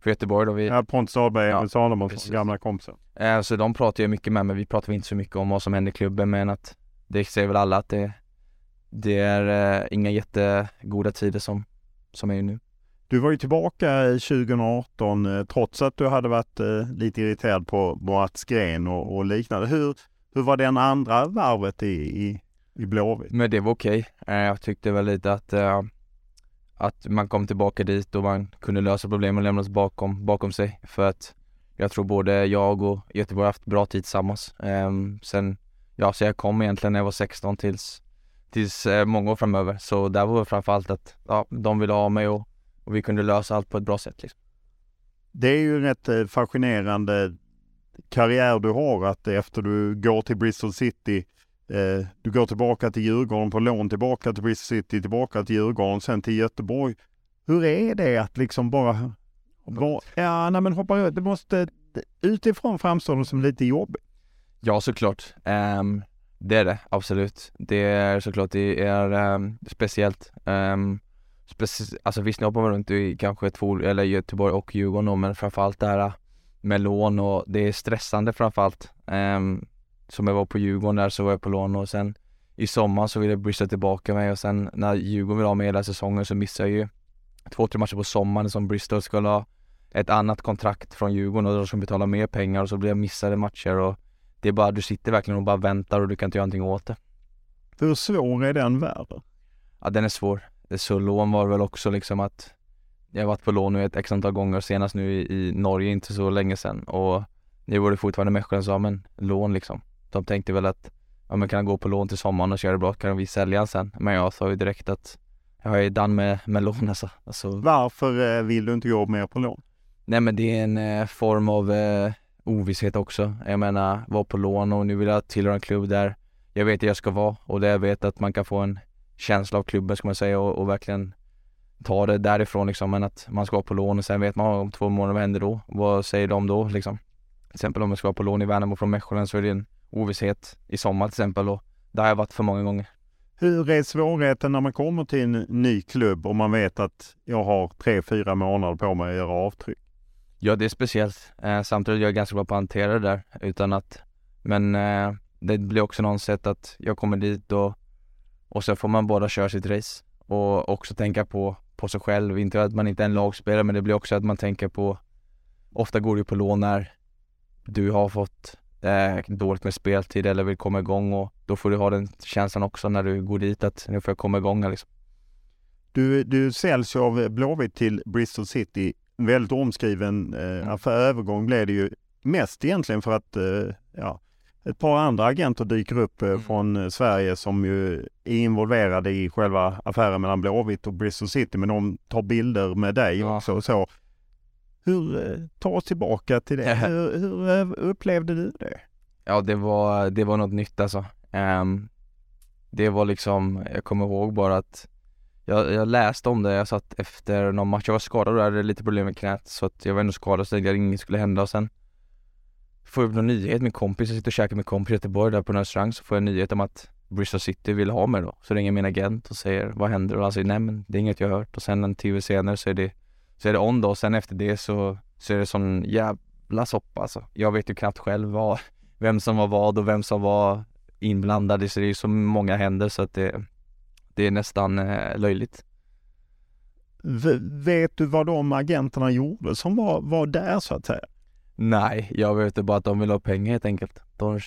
för Göteborg då. Vi, Ja, Pontus Dahlberg, Ja, Emil Salomon, precis. gamla kompisar. eh, så de pratar jag mycket med, men vi pratar inte så mycket om vad som händer i klubben, men att det säger väl alla att det, det är eh, inga jättegoda tider som, som är nu. Du var ju tillbaka 2018 eh, trots att du hade varit eh, lite irriterad på Mats Gren och, och liknande. Hur, hur var den andra varvet i, i, i Blåvitt? Men det var okej. Okay. Jag tyckte väl lite att, äh, att man kom tillbaka dit och man kunde lösa problemen och lämnas bakom, bakom sig. För att jag tror både jag och Göteborg haft bra tid tillsammans. Um, sen, ja, så jag kom egentligen när jag var 16 tills, tills äh, många år framöver. Så där var det framförallt att ja, de ville ha mig och, och vi kunde lösa allt på ett bra sätt. Liksom. Det är ju en rätt eh, fascinerande karriär du har att efter du går till Bristol City eh, du går tillbaka till Djurgården på lån, tillbaka till Bristol City, tillbaka till Djurgården, sen till Göteborg. Hur är det att liksom bara... ja, nej men hoppa Det måste utifrån framstå det som lite jobbigt. Ja, såklart. Um, det är det, absolut. Det är såklart, det är um, speciellt. Um, speci alltså visst, nu hoppar man runt i kanske två, eller Göteborg och Djurgården men framförallt det här med lån och det är stressande framförallt. Um, som jag var på Djurgården där så var jag på lån och sen i sommar så ville Bristol tillbaka mig och sen när Djurgården vill ha mig hela säsongen så missade jag ju två, tre matcher på sommaren som Bristol skulle ha ett annat kontrakt från Djurgården och de skulle betala mer pengar och så blev jag missade matcher och det är bara, du sitter verkligen och bara väntar och du kan inte göra någonting åt det. Hur svår är den världen? Ja den är svår. Så lån var väl också liksom att jag har varit på lån nu ett x antal gånger, senast nu i, i Norge inte så länge sedan och nu var det fortfarande Mechelen sa men lån liksom. De tänkte väl att ja men kan han gå på lån till sommaren och köra bra kan vi sälja han sen. Men jag sa ju direkt att jag är done med, med lån alltså. alltså. Varför eh, vill du inte gå mer på lån? Nej men det är en eh, form av eh, ovisshet också. Jag menar, vara på lån och nu vill jag tillhöra en klubb där jag vet att jag ska vara och där jag vet att man kan få en känsla av klubben ska man säga och, och verkligen ta det därifrån liksom. Men att man ska vara på lån och sen vet man om två månader, vad händer då? Vad säger de då liksom? Till exempel om jag ska vara på lån i Värnamo från Mechelen så är det en ovisshet i sommar till exempel och det har jag varit för många gånger. Hur är svårigheten när man kommer till en ny klubb och man vet att jag har tre, fyra månader på mig att göra avtryck? Ja, det är speciellt. Eh, samtidigt är jag ganska bra på att hantera det där utan att, men eh, det blir också något sätt att jag kommer dit och, och så får man båda köra sitt race och också tänka på, på sig själv. Inte att man inte är en lagspelare, men det blir också att man tänker på, ofta går det på lån när du har fått eh, dåligt med speltid eller vill komma igång och då får du ha den känslan också när du går dit att nu får jag komma igång liksom. Du, du säljs ju av Blåvitt till Bristol City. Väldigt omskriven eh, mm. affär. Övergång blev det ju mest egentligen för att eh, ja, ett par andra agenter dyker upp eh, mm. från eh, Sverige som ju är involverade i själva affären mellan Blåvitt och Bristol City. Men de tar bilder med dig ja. också och så. Hur, eh, ta oss tillbaka till det. Hur, hur eh, upplevde du det? Ja, det var, det var något nytt alltså. Um, det var liksom, jag kommer ihåg bara att jag, jag läste om det, jag satt efter någon match, jag var skadad och hade lite problem med knät så att jag var ändå skadad så att inget skulle hända och sen får jag upp någon nyhet, min kompis, jag sitter och käkar med kompis i Göteborg där på en restaurang så får jag en nyhet om att Bristol City vill ha mig då. Så ringer min agent och säger vad händer? Och han säger nej men det är inget jag har hört och sen en tio senare så är det så är det on då och sen efter det så, så är det sån jävla soppa alltså. Jag vet ju knappt själv vad, vem som var vad och vem som var inblandad. Så det är ju så många händer så att det, det är nästan eh, löjligt. V vet du vad de agenterna gjorde som var, var där så att säga? Nej, jag vet bara att de ville ha pengar helt enkelt. De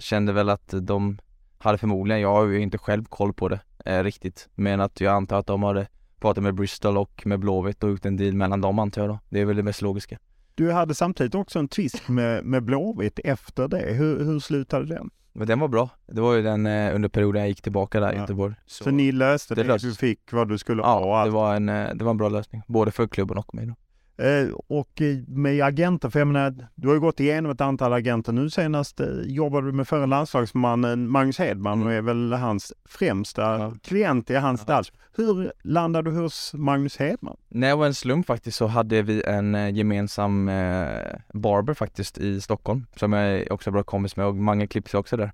kände väl att de hade förmodligen, jag har ju inte själv koll på det eh, riktigt, men att jag antar att de hade pratat med Bristol och med Blåvitt och gjort en deal mellan dem antar jag då. Det är väl det mest logiska. Du hade samtidigt också en twist med, med Blåvitt efter det. Hur, hur slutade den? Men den var bra. Det var ju den eh, under perioden jag gick tillbaka där i ja. Göteborg. Så, så ni löste det? det Du fick vad du skulle ha? Ja, det var en, eh, det var en bra lösning. Både för klubben och mig då. Eh, och med agenter, för jag menar, du har ju gått igenom ett antal agenter. Nu senast eh, jobbade du med förre landslagsmannen Magnus Hedman och är väl hans främsta ja. klient i hans ja. stall. Hur landade du hos Magnus Hedman? När jag var en slump faktiskt så hade vi en eh, gemensam eh, barber faktiskt i Stockholm som jag också är bra kompis med och Mange klipps också där.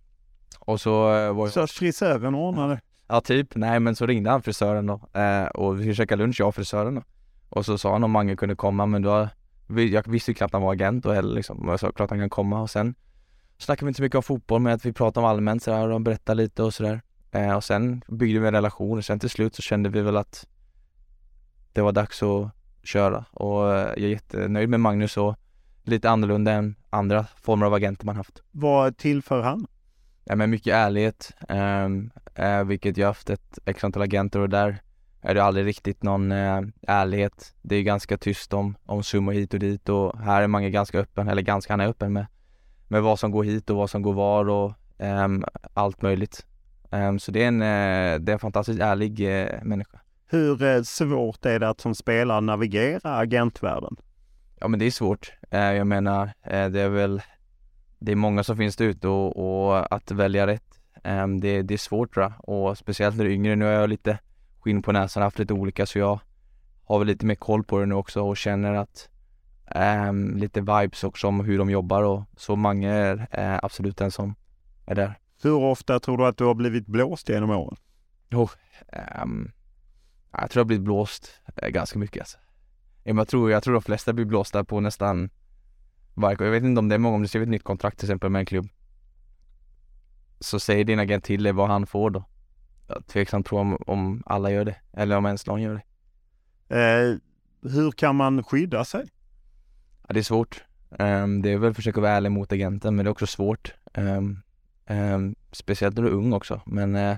Och så var Så frisören ordnade? Ja, typ. Nej, men så ringde han frisören då eh, och vi käkade lunch, jag och frisören då. Och så sa han om Mange kunde komma men då, jag visste ju knappt han var agent då heller liksom. Jag sa klart han kan komma och sen snackade vi inte så mycket om fotboll men att vi pratade om allmänt sådär och berättade lite och sådär. Eh, och sen byggde vi en relation och sen till slut så kände vi väl att det var dags att köra och eh, jag är jättenöjd med Magnus och lite annorlunda än andra former av agenter man haft. Vad tillför han? Ja, men mycket ärlighet, eh, vilket jag haft ett x antal agenter och där är det aldrig riktigt någon eh, ärlighet. Det är ganska tyst om, om summor hit och dit och här är man ganska öppen, eller ganska, han är öppen med, med vad som går hit och vad som går var och eh, allt möjligt. Eh, så det är en, eh, det är en fantastiskt ärlig eh, människa. Hur eh, svårt är det att som spelare navigera agentvärlden? Ja men det är svårt. jag menar, det är väl det är många som finns där ute och, och, att välja rätt. det, det är svårt tror jag och speciellt när du är yngre. Nu är jag lite skinn på näsan, haft lite olika så jag har väl lite mer koll på det nu också och känner att ähm, lite vibes också om hur de jobbar och så många är äh, absolut den som är där. Hur ofta tror du att du har blivit blåst genom åren? Oh, ähm, jag tror jag har blivit blåst äh, ganska mycket alltså. Jag tror, jag tror de flesta blir blåsta på nästan varje Jag vet inte om det är många, om du skriver ett nytt kontrakt till exempel med en klubb så säger din agent till dig vad han får då tveksamt tror om, om alla gör det, eller om ens någon gör det. Eh, hur kan man skydda sig? Ja, det är svårt. Um, det är väl att försöka vara ärlig mot agenten, men det är också svårt. Um, um, speciellt när du är ung också, men uh,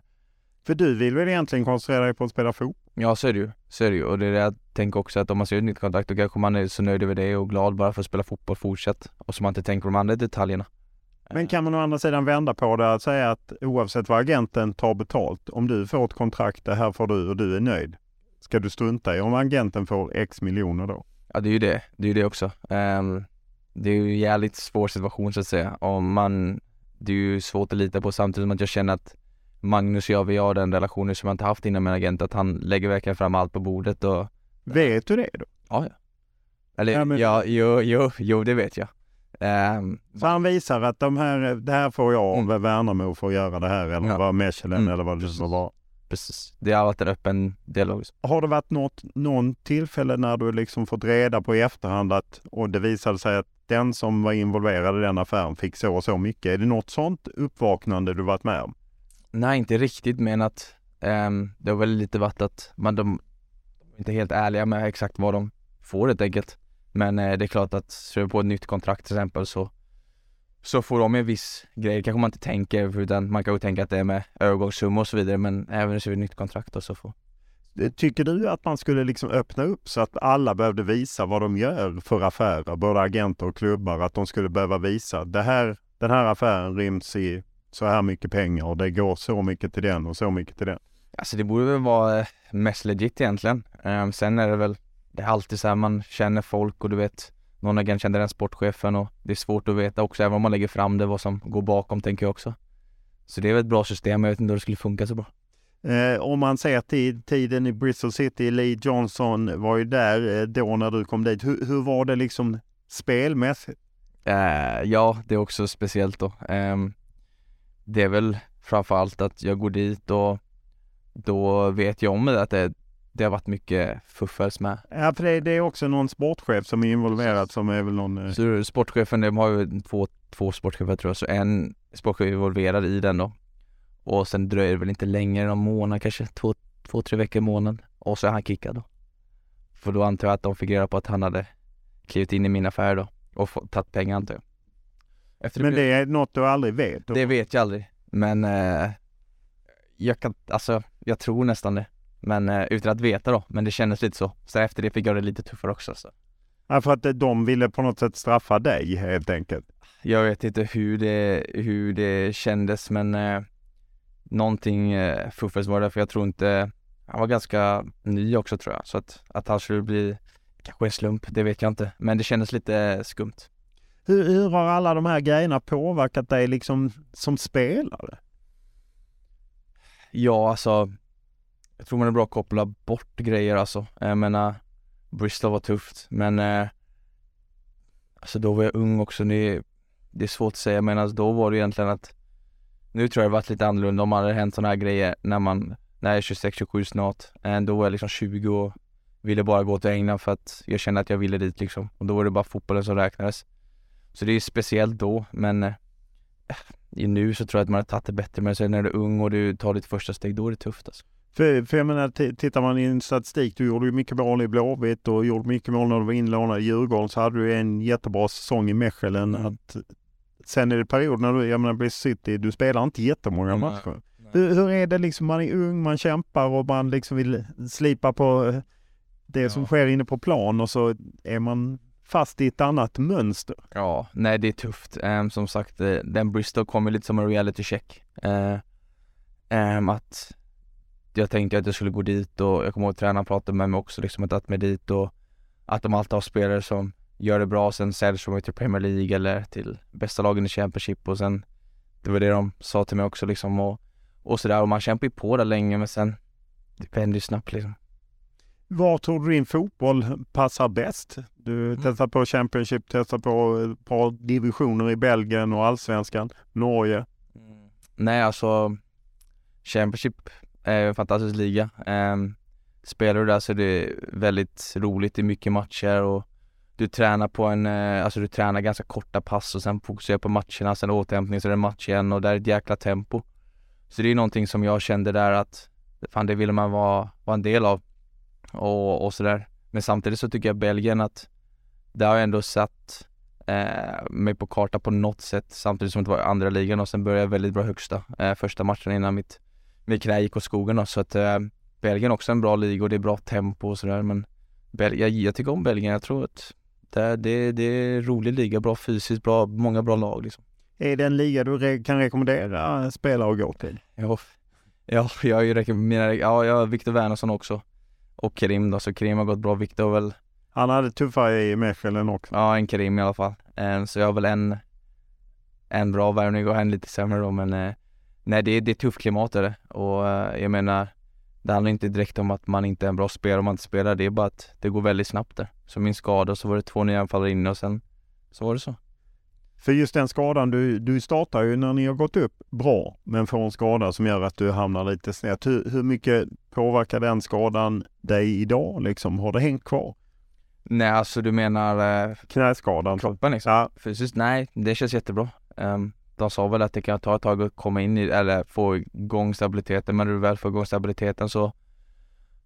För du vill väl egentligen koncentrera dig på att spela fotboll? Ja, så är det ju. Så är det ju. Och det är det jag tänker också att om man ser ett nytt kontrakt då kanske man är så nöjd över det och glad bara för att spela fotboll fortsatt. Och så man inte tänker på de andra detaljerna. Men kan man å andra sidan vända på det och säga att oavsett vad agenten tar betalt, om du får ett kontrakt, det här får du och du är nöjd. Ska du strunta i om agenten får x miljoner då? Ja det är ju det, det är ju det också. Um, det är ju en jävligt svår situation så att säga. Om man, det är ju svårt att lita på samtidigt som att jag känner att Magnus och jag, vi har den relationen som jag inte haft innan med en agent, att han lägger verkligen fram allt på bordet och Vet du det då? Ja, ja. Eller ja, men... ja jo, jo, jo, det vet jag. Um, så han visar att de här, det här får jag om mm. Värnamo får göra det här eller ja. vad Mechelen mm. eller vad det ska vara. Precis. Det har varit en öppen dialog. Har det varit något, någon tillfälle när du liksom fått reda på i efterhand att, och det visade sig att den som var involverad i den affären fick så och så mycket. Är det något sånt uppvaknande du varit med om? Nej, inte riktigt men att um, det har väl lite varit att man de, de är inte helt ärliga med exakt vad de får helt enkelt. Men eh, det är klart att skriver på ett nytt kontrakt till exempel så så får de en viss grej, kanske man inte tänker utan man kan ju tänka att det är med övergångssumma och så vidare men även det ett nytt kontrakt och så får eh, Tycker du att man skulle liksom öppna upp så att alla behövde visa vad de gör för affärer, både agenter och klubbar, att de skulle behöva visa det här, den här affären ryms i så här mycket pengar och det går så mycket till den och så mycket till den? Alltså det borde väl vara eh, mest legit egentligen. Um, sen är det väl det är alltid så här, man känner folk och du vet någon agent känner den sportchefen och det är svårt att veta också även om man lägger fram det vad som går bakom tänker jag också. Så det är väl ett bra system, jag vet inte hur det skulle funka så bra. Eh, om man ser till tiden i Bristol City, Lee Johnson var ju där eh, då när du kom dit. Hur, hur var det liksom spelmässigt? Eh, ja, det är också speciellt då. Eh, det är väl framförallt att jag går dit och då vet jag om det att det är det har varit mycket fuffels med. Ja, för det, det, är också någon sportchef som är involverad som är väl någon... Eh... Så sportchefen, de har ju två, två sportchefer tror jag, så en sportchef är involverad i den då. Och sen dröjer det väl inte längre, någon månad kanske, två, två, tre veckor i månaden. Och så är han kickad då. För då antar jag att de fick reda på att han hade klivit in i min affär då och fått, tagit pengar antar jag. Efter men det är något du aldrig vet? Då? Det vet jag aldrig. Men eh, jag kan, alltså jag tror nästan det. Men eh, utan att veta då, men det kändes lite så. Så efter det fick jag det lite tuffare också. Så. Ja, för att de ville på något sätt straffa dig helt enkelt? Jag vet inte hur det, hur det kändes men eh, någonting eh, fuffens var det för jag tror inte, han var ganska ny också tror jag. Så att, att han skulle bli, kanske en slump, det vet jag inte. Men det kändes lite skumt. Hur, hur har alla de här grejerna påverkat dig liksom som spelare? Ja, alltså jag tror man är bra att koppla bort grejer alltså. Jag menar, Bristol var tufft men eh, Alltså då var jag ung också, det, det är svårt att säga men alltså, då var det egentligen att Nu tror jag det varit lite annorlunda om det hade hänt sådana här grejer när man, när jag är 26-27 snart. Eh, då var jag liksom 20 och ville bara gå till England för att jag kände att jag ville dit liksom. Och då var det bara fotbollen som räknades. Så det är speciellt då men eh, nu så tror jag att man har tagit det bättre men sen när du är ung och du tar ditt första steg då är det tufft alltså. För, för jag menar, tittar man i en statistik, du gjorde ju mycket mål i Blåvitt och gjorde mycket mål när du var inlånad i Djurgården, så hade du en jättebra säsong i Mechelen. Mm. Att, sen är det perioder när du, jag menar, blir City, du spelar inte jättemånga mm. matcher. Hur, hur, är det liksom, man är ung, man kämpar och man liksom vill slipa på det ja. som sker inne på plan och så är man fast i ett annat mönster. Ja, nej det är tufft. Um, som sagt, eh, den Bristol kommer lite som en reality check. Uh, um, att jag tänkte att jag skulle gå dit och jag kommer ihåg att tränaren pratade med mig också liksom att jag med dit och att de alltid har spelare som gör det bra, sen säljs de till Premier League eller till bästa lagen i Championship och sen det var det de sa till mig också liksom och, och sådär och man kämpar ju på där länge men sen det vänder ju snabbt liksom. Var tror du din fotboll passar bäst? Du mm. testar på Championship, testar på ett par divisioner i Belgien och Allsvenskan, Norge. Mm. Nej alltså Championship Eh, fantastisk liga. Eh, spelar du där så är det väldigt roligt, det är mycket matcher och du tränar på en, eh, alltså du tränar ganska korta pass och sen fokuserar på matcherna, sen återhämtning så är det match igen och där är ett jäkla tempo. Så det är någonting som jag kände där att fan det ville man vara, vara en del av och, och sådär. Men samtidigt så tycker jag Belgien att det har ändå satt eh, mig på karta på något sätt samtidigt som det var andra ligan och sen började jag väldigt bra högsta eh, första matchen innan mitt mitt knä gick åt skogen då, så att eh, Belgien också en bra liga och det är bra tempo och sådär men Bel jag, tycker om Belgien, jag tror att det, det, det är en rolig liga, bra fysiskt, bra, många bra lag liksom. Är det en liga du re kan rekommendera spelare att gå till? Ja, ja jag har ju rekommenderat, ja jag har Viktor Wernersson också och Krim då, så Krim har gått bra, Viktor väl Han hade tuffare i Mechelen också? Ja, en Krim i alla fall. Eh, så jag har väl en en bra värvning och en lite sämre då men eh, Nej det är, det är tufft klimat är det och uh, jag menar Det handlar inte direkt om att man inte är en bra spelare om man inte spelar, det är bara att det går väldigt snabbt där. Så min skada så var det två nya anfallare inne och sen så var det så. För just den skadan, du, du startar ju när ni har gått upp bra men får en skada som gör att du hamnar lite snett. Hur, hur mycket påverkar den skadan dig idag liksom? Har det hängt kvar? Nej alltså du menar eh, Knäskadan? Kroppen liksom? Ja. Fysiskt? Nej, det känns jättebra. Um, de sa väl att det kan ta ett tag att komma in i, eller få igång stabiliteten, men när du väl får igång stabiliteten så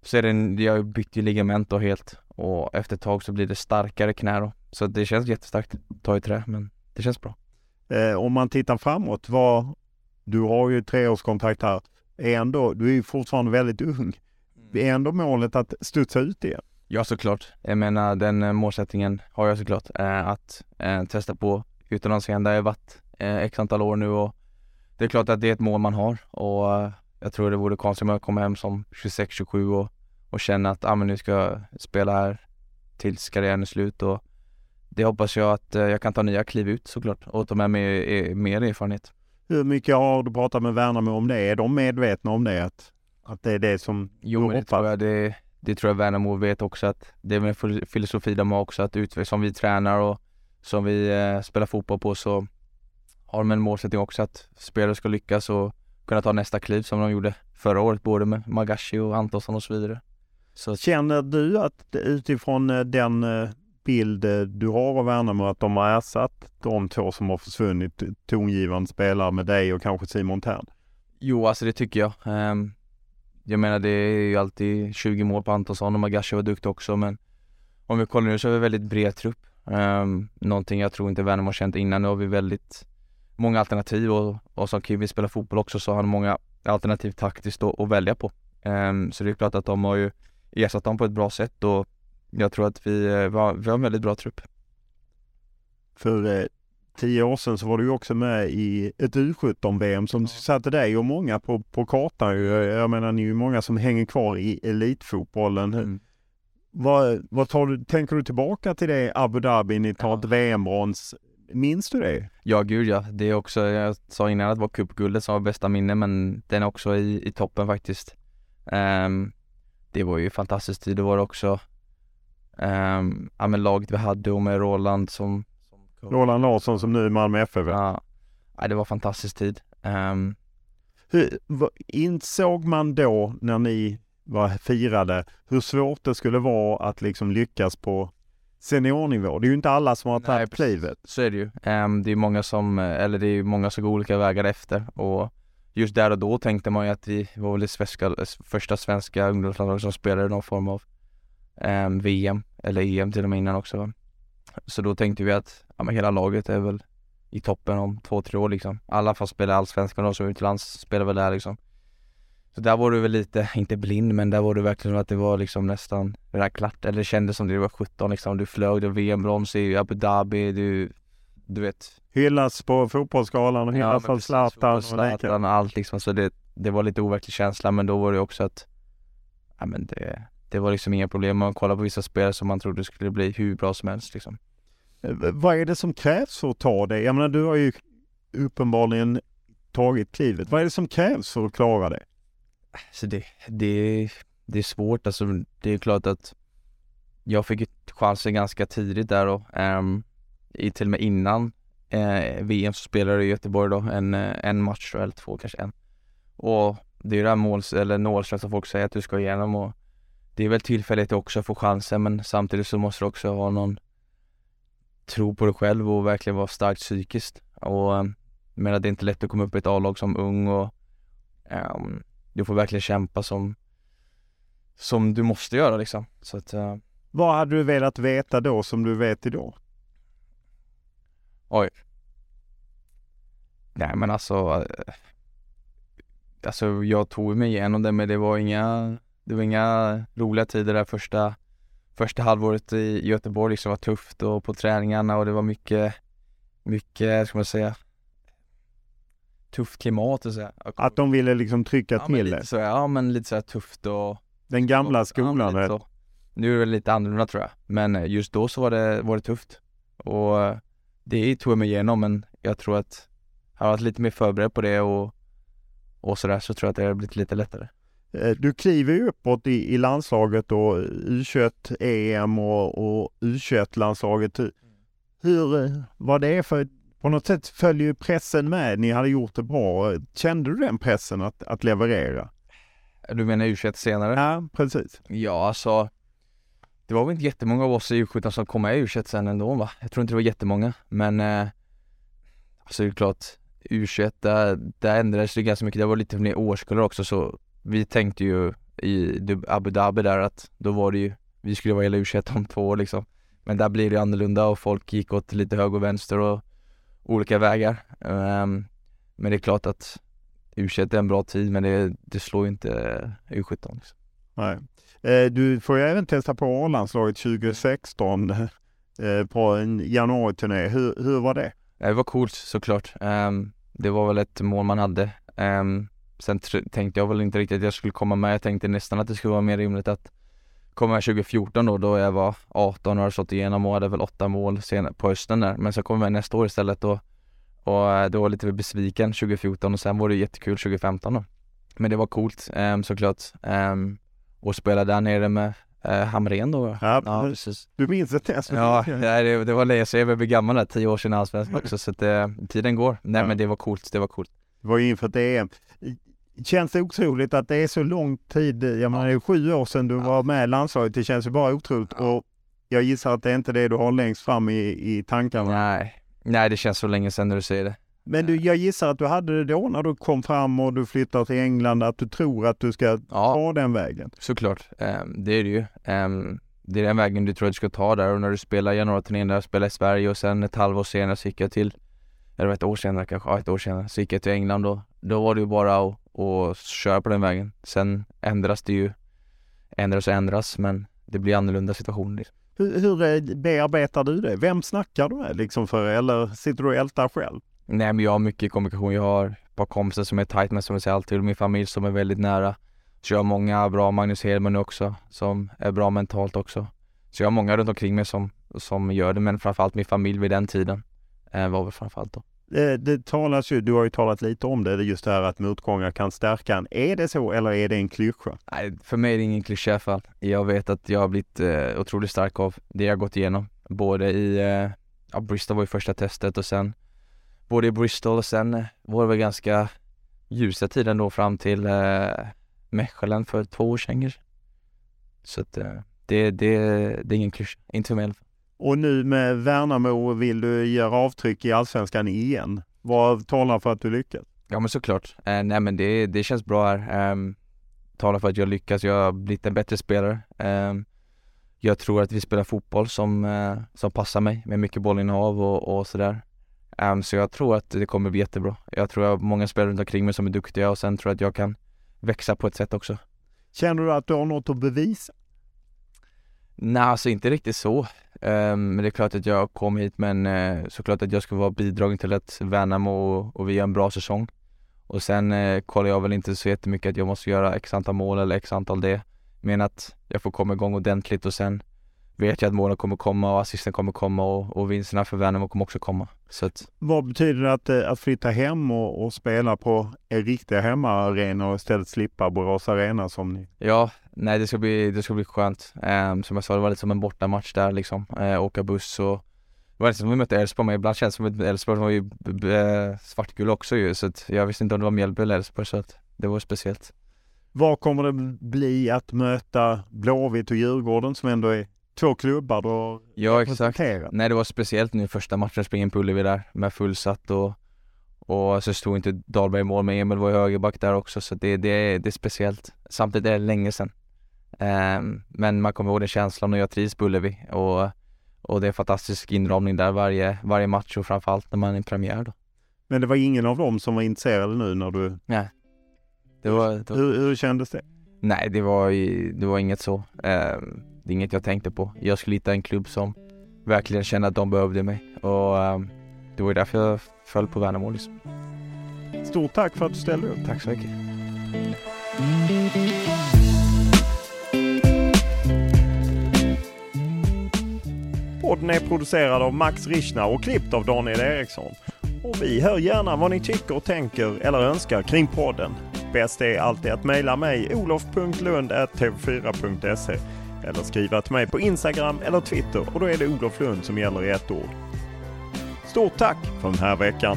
så är det, jag byggt ju ligament då helt och efter ett tag så blir det starkare knä då. Så det känns jättestarkt, ta i trä, men det känns bra. Eh, om man tittar framåt, vad, du har ju treårskontrakt här, är ändå, du är ju fortfarande väldigt ung. Mm. Är ändå målet att studsa ut igen? Ja såklart. Jag menar den eh, målsättningen har jag såklart, eh, att eh, testa på utomlands igen där jag varit eh, x antal år nu och det är klart att det är ett mål man har och eh, jag tror det vore konstigt om jag kommer hem som 26-27 och, och känner att ah, men nu ska jag spela här tills karriären är slut och det hoppas jag att eh, jag kan ta nya kliv ut såklart och ta med mig eh, mer erfarenhet. Hur mycket har du pratat med Värnamo om det? Är de medvetna om det? Att, att det är det som jo, men det tror jag det, det tror jag Värnamo vet också att det är en filosofi de har också att utveckla, som vi tränar och som vi eh, spelar fotboll på så har de en målsättning också att spelare ska lyckas och kunna ta nästa kliv som de gjorde förra året, både med Magashi och Antonsson och så vidare. Så Känner du att utifrån eh, den eh, bild eh, du har av Värnamo att de har ersatt de två som har försvunnit, tongivande spelare med dig och kanske Simon Tern? Jo, alltså det tycker jag. Um, jag menar det är ju alltid 20 mål på Antonsson och Magashi var duktig också men om vi kollar nu så har vi väldigt bred trupp. Um, någonting jag tror inte Värnamo har känt innan. Nu har vi väldigt många alternativ och, och som Kim vill spela fotboll också så har han många alternativ taktiskt att, att välja på. Um, så det är klart att de har ju ersatt dem på ett bra sätt och jag tror att vi, eh, vi, har, vi har en väldigt bra trupp. För eh, tio år sedan så var du också med i ett U17-VM som satte dig och många på, på kartan. Jag menar ni är ju många som hänger kvar i elitfotbollen. Mm. Vad, vad tar du, tänker du tillbaka till det Abu Dhabi, ni tar ja. ett VM-brons. Minns du det? Ja, gud ja. Det är också, jag sa innan att det var cupguldet som var bästa minne, men den är också i, i toppen faktiskt. Um, det var ju fantastisk tid. Det var också, um, ja men laget vi hade och med Roland som, som Roland Larsson som nu är Malmö FF Ja, ja det var fantastisk tid. Um, Hur, insåg man då när ni var firade hur svårt det skulle vara att liksom lyckas på seniornivå. Det är ju inte alla som har tagit klivet. Så är det ju. Um, det är många som, eller det är många som går olika vägar efter och just där och då tänkte man ju att vi var väl det svenska, första svenska ungdomslandslaget som spelade någon form av eh, VM eller EM till och med innan också. Så då tänkte vi att ja, men hela laget är väl i toppen om två, tre år liksom. Alla får spela allsvenskan och så utlands spelar väl där liksom. Så där var du väl lite, inte blind, men där var det verkligen att det var liksom nästan där klart, eller det kändes som det var 17 liksom. Du flög, du VM-brons i Abu Dhabi, du, du vet. Hyllas på fotbollsskalan och hyllas ja, av Zlatan och Zlatan och allt liksom. Så det, det var lite overklig känsla, men då var det också att, ja men det, det var liksom inga problem. Man kollade på vissa spelare som man trodde skulle bli hur bra som helst liksom. Eh, vad är det som krävs för att ta det? Jag menar, du har ju uppenbarligen tagit klivet. Vad är det som krävs för att klara det? Alltså det, det, det är svårt alltså. Det är klart att jag fick chansen ganska tidigt där då. Um, i, till och med innan eh, VM så spelade jag i Göteborg då en, eh, en match eller två, kanske en. Och det är ju det här måls eller nålsökt som folk säger att du ska igenom och det är väl tillfälligt också att få chansen men samtidigt så måste du också ha någon tro på dig själv och verkligen vara starkt psykiskt. Och um, men det är inte lätt att komma upp i ett A-lag som ung och um, du får verkligen kämpa som som du måste göra liksom. Så att, uh, Vad hade du velat veta då som du vet idag? Oj. Nej men alltså uh, Alltså jag tog mig igenom det men det var inga Det var inga roliga tider där första Första halvåret i Göteborg liksom var tufft och på träningarna och det var mycket Mycket, ska man säga tufft klimat och så. Att de ville liksom trycka ja, till det? Så, ja, men lite så här tufft och... Den gamla skolan? Ja, nu är det lite annorlunda tror jag. Men eh, just då så var det, var det tufft. Och eh, det tog jag mig igenom, men jag tror att jag har varit lite mer förberedd på det och, och sådär, så tror jag att det har blivit lite lättare. Eh, du kliver ju uppåt i, i landslaget då, U21 EM och, och U21-landslaget. Hur, vad det för på något sätt följer ju pressen med. Ni hade gjort det bra. Kände du den pressen att, att leverera? Du menar U21 senare? Ja, precis. Ja, alltså det var väl inte jättemånga av oss i U17 som kom med i U21 sen ändå va? Jag tror inte det var jättemånga, men eh, alltså det är klart U21, där, där ändrades det ganska mycket. Det var lite mer årskullar också så vi tänkte ju i Abu Dhabi där att då var det ju, vi skulle vara hela U21 om två år liksom. Men där blir det annorlunda och folk gick åt lite höger och vänster och olika vägar. Um, men det är klart att U21 är en bra tid men det, det slår ju inte U17. Liksom. Nej. Eh, du får ju även testa på A-landslaget 2016 eh, på en januari-turné. Hur, hur var det? Det var coolt såklart. Um, det var väl ett mål man hade. Um, sen tänkte jag väl inte riktigt att jag skulle komma med. Jag tänkte nästan att det skulle vara mer rimligt att kom jag 2014 då, då jag var 18 och hade slått igenom och hade väl åtta mål sen på hösten där. Men så kom jag nästa år istället och, och eh, då var lite besviken 2014 och sen var det jättekul 2015 då. Men det var coolt um, såklart. Um, och spela där nere med uh, Hamrén då. Ja, ja precis. Du minns det? Alltså. Ja, det, det var länge sedan jag blev gammal där, tio år sedan allsvenskan också så att eh, tiden går. Nej ja. men det var coolt, det var coolt. Det var ju inför EM känns det otroligt att det är så lång tid. Jag menar det är sju år sedan du ja. var med i landslaget. Det känns ju bara otroligt. Ja. Och jag gissar att det är inte det du har längst fram i, i tankarna. Nej. Nej, det känns så länge sedan när du säger det. Men du, jag gissar att du hade det då när du kom fram och du flyttade till England, att du tror att du ska ja. ta den vägen? Såklart, um, det är det ju. Um, det är den vägen du tror att du ska ta där och när du spelar januariturnén där, spelar i Sverige och sen ett halvår senare så gick jag till, eller ett år senare kanske, ja ett år senare, så gick jag till England och då var det ju bara att och köra på den vägen. Sen ändras det ju, ändras och ändras men det blir annorlunda situationer. Hur, hur bearbetar du det? Vem snackar du med liksom för eller sitter du och ältar själv? Nej men jag har mycket kommunikation. Jag har ett par kompisar som är tight med som jag säger alltid min familj som är väldigt nära. Så jag har många bra, Magnus Hedman också, som är bra mentalt också. Så jag har många runt omkring mig som, som gör det, men framförallt min familj vid den tiden eh, var väl framförallt då. Det, det talas ju, du har ju talat lite om det, just det här att motgångar kan stärka en. Är det så eller är det en klyscha? Nej, för mig är det ingen klyscha i alla fall. Jag vet att jag har blivit eh, otroligt stark av det jag gått igenom. Både i, eh, ja, Bristol var ju första testet och sen både i Bristol och sen eh, var det väl ganska ljusa tiden då fram till eh, Mechelen för två år sedan Så att eh, det, det, det är ingen klyscha, inte för mig i alla fall. Och nu med Värnamo vill du göra avtryck i Allsvenskan igen. Vad talar för att du lyckas? Ja men såklart. Eh, nej men det, det känns bra här. Um, talar för att jag lyckas, jag har blivit en bättre spelare. Um, jag tror att vi spelar fotboll som, uh, som passar mig med mycket bollinnehav och, och sådär. Um, så jag tror att det kommer bli jättebra. Jag tror jag har många spelare runt omkring mig som är duktiga och sen tror jag att jag kan växa på ett sätt också. Känner du att du har något att bevisa? Nej, alltså inte riktigt så. Um, men det är klart att jag kom hit men uh, såklart att jag ska vara bidragen till att Värnamo och, och vi gör en bra säsong. Och sen uh, kollar jag väl inte så jättemycket att jag måste göra x antal mål eller x antal det. Men att jag får komma igång ordentligt och sen vet jag att målen kommer komma och assisten kommer komma och, och vinsterna för Värnamo kommer också komma. Så att... Vad betyder det att, eh, att flytta hem och, och spela på er riktiga hemmaarena och istället slippa Borås Arena som ni? Ja, nej det ska bli, det ska bli skönt. Um, som jag sa, det var lite som en bortamatch där liksom. Uh, åka buss och det var lite som vi mötte Elfsborg, men ibland känns det som att Elfsborg var ju uh, svartgul också ju, så att jag visste inte om det var Mjällby eller Elfsborg, så att det var speciellt. Vad kommer det bli att möta Blåvitt och Djurgården som ändå är två klubbar då Ja exakt. Nej det var speciellt nu första matchen springen på Ullevi där med fullsatt och och så stod inte Dahlberg i mål men Emil var ju högerback där också så det, det, det är speciellt. Samtidigt är det länge sedan. Um, men man kommer ihåg den känslan och jag trivs på Ullevi och, och det är en fantastisk inramning där varje, varje match och framförallt när man är premiär då. Men det var ingen av dem som var intresserade nu när du... Nej. Det var, det var... Hur, hur kändes det? Nej det var, det var inget så. Um, det är inget jag tänkte på. Jag skulle hitta en klubb som verkligen kände att de behövde mig och um, det var därför jag föll på Värnamo liksom. Stort tack för att du ställde upp. Tack så mycket. Podden är producerad av Max Richner och klippt av Daniel Eriksson. Och vi hör gärna vad ni tycker och tänker eller önskar kring podden. Bäst är alltid att mejla mig olof.lund.tv4.se eller skriva till mig på Instagram eller Twitter och då är det Olof Lund som gäller i ett ord. Stort tack för den här veckan!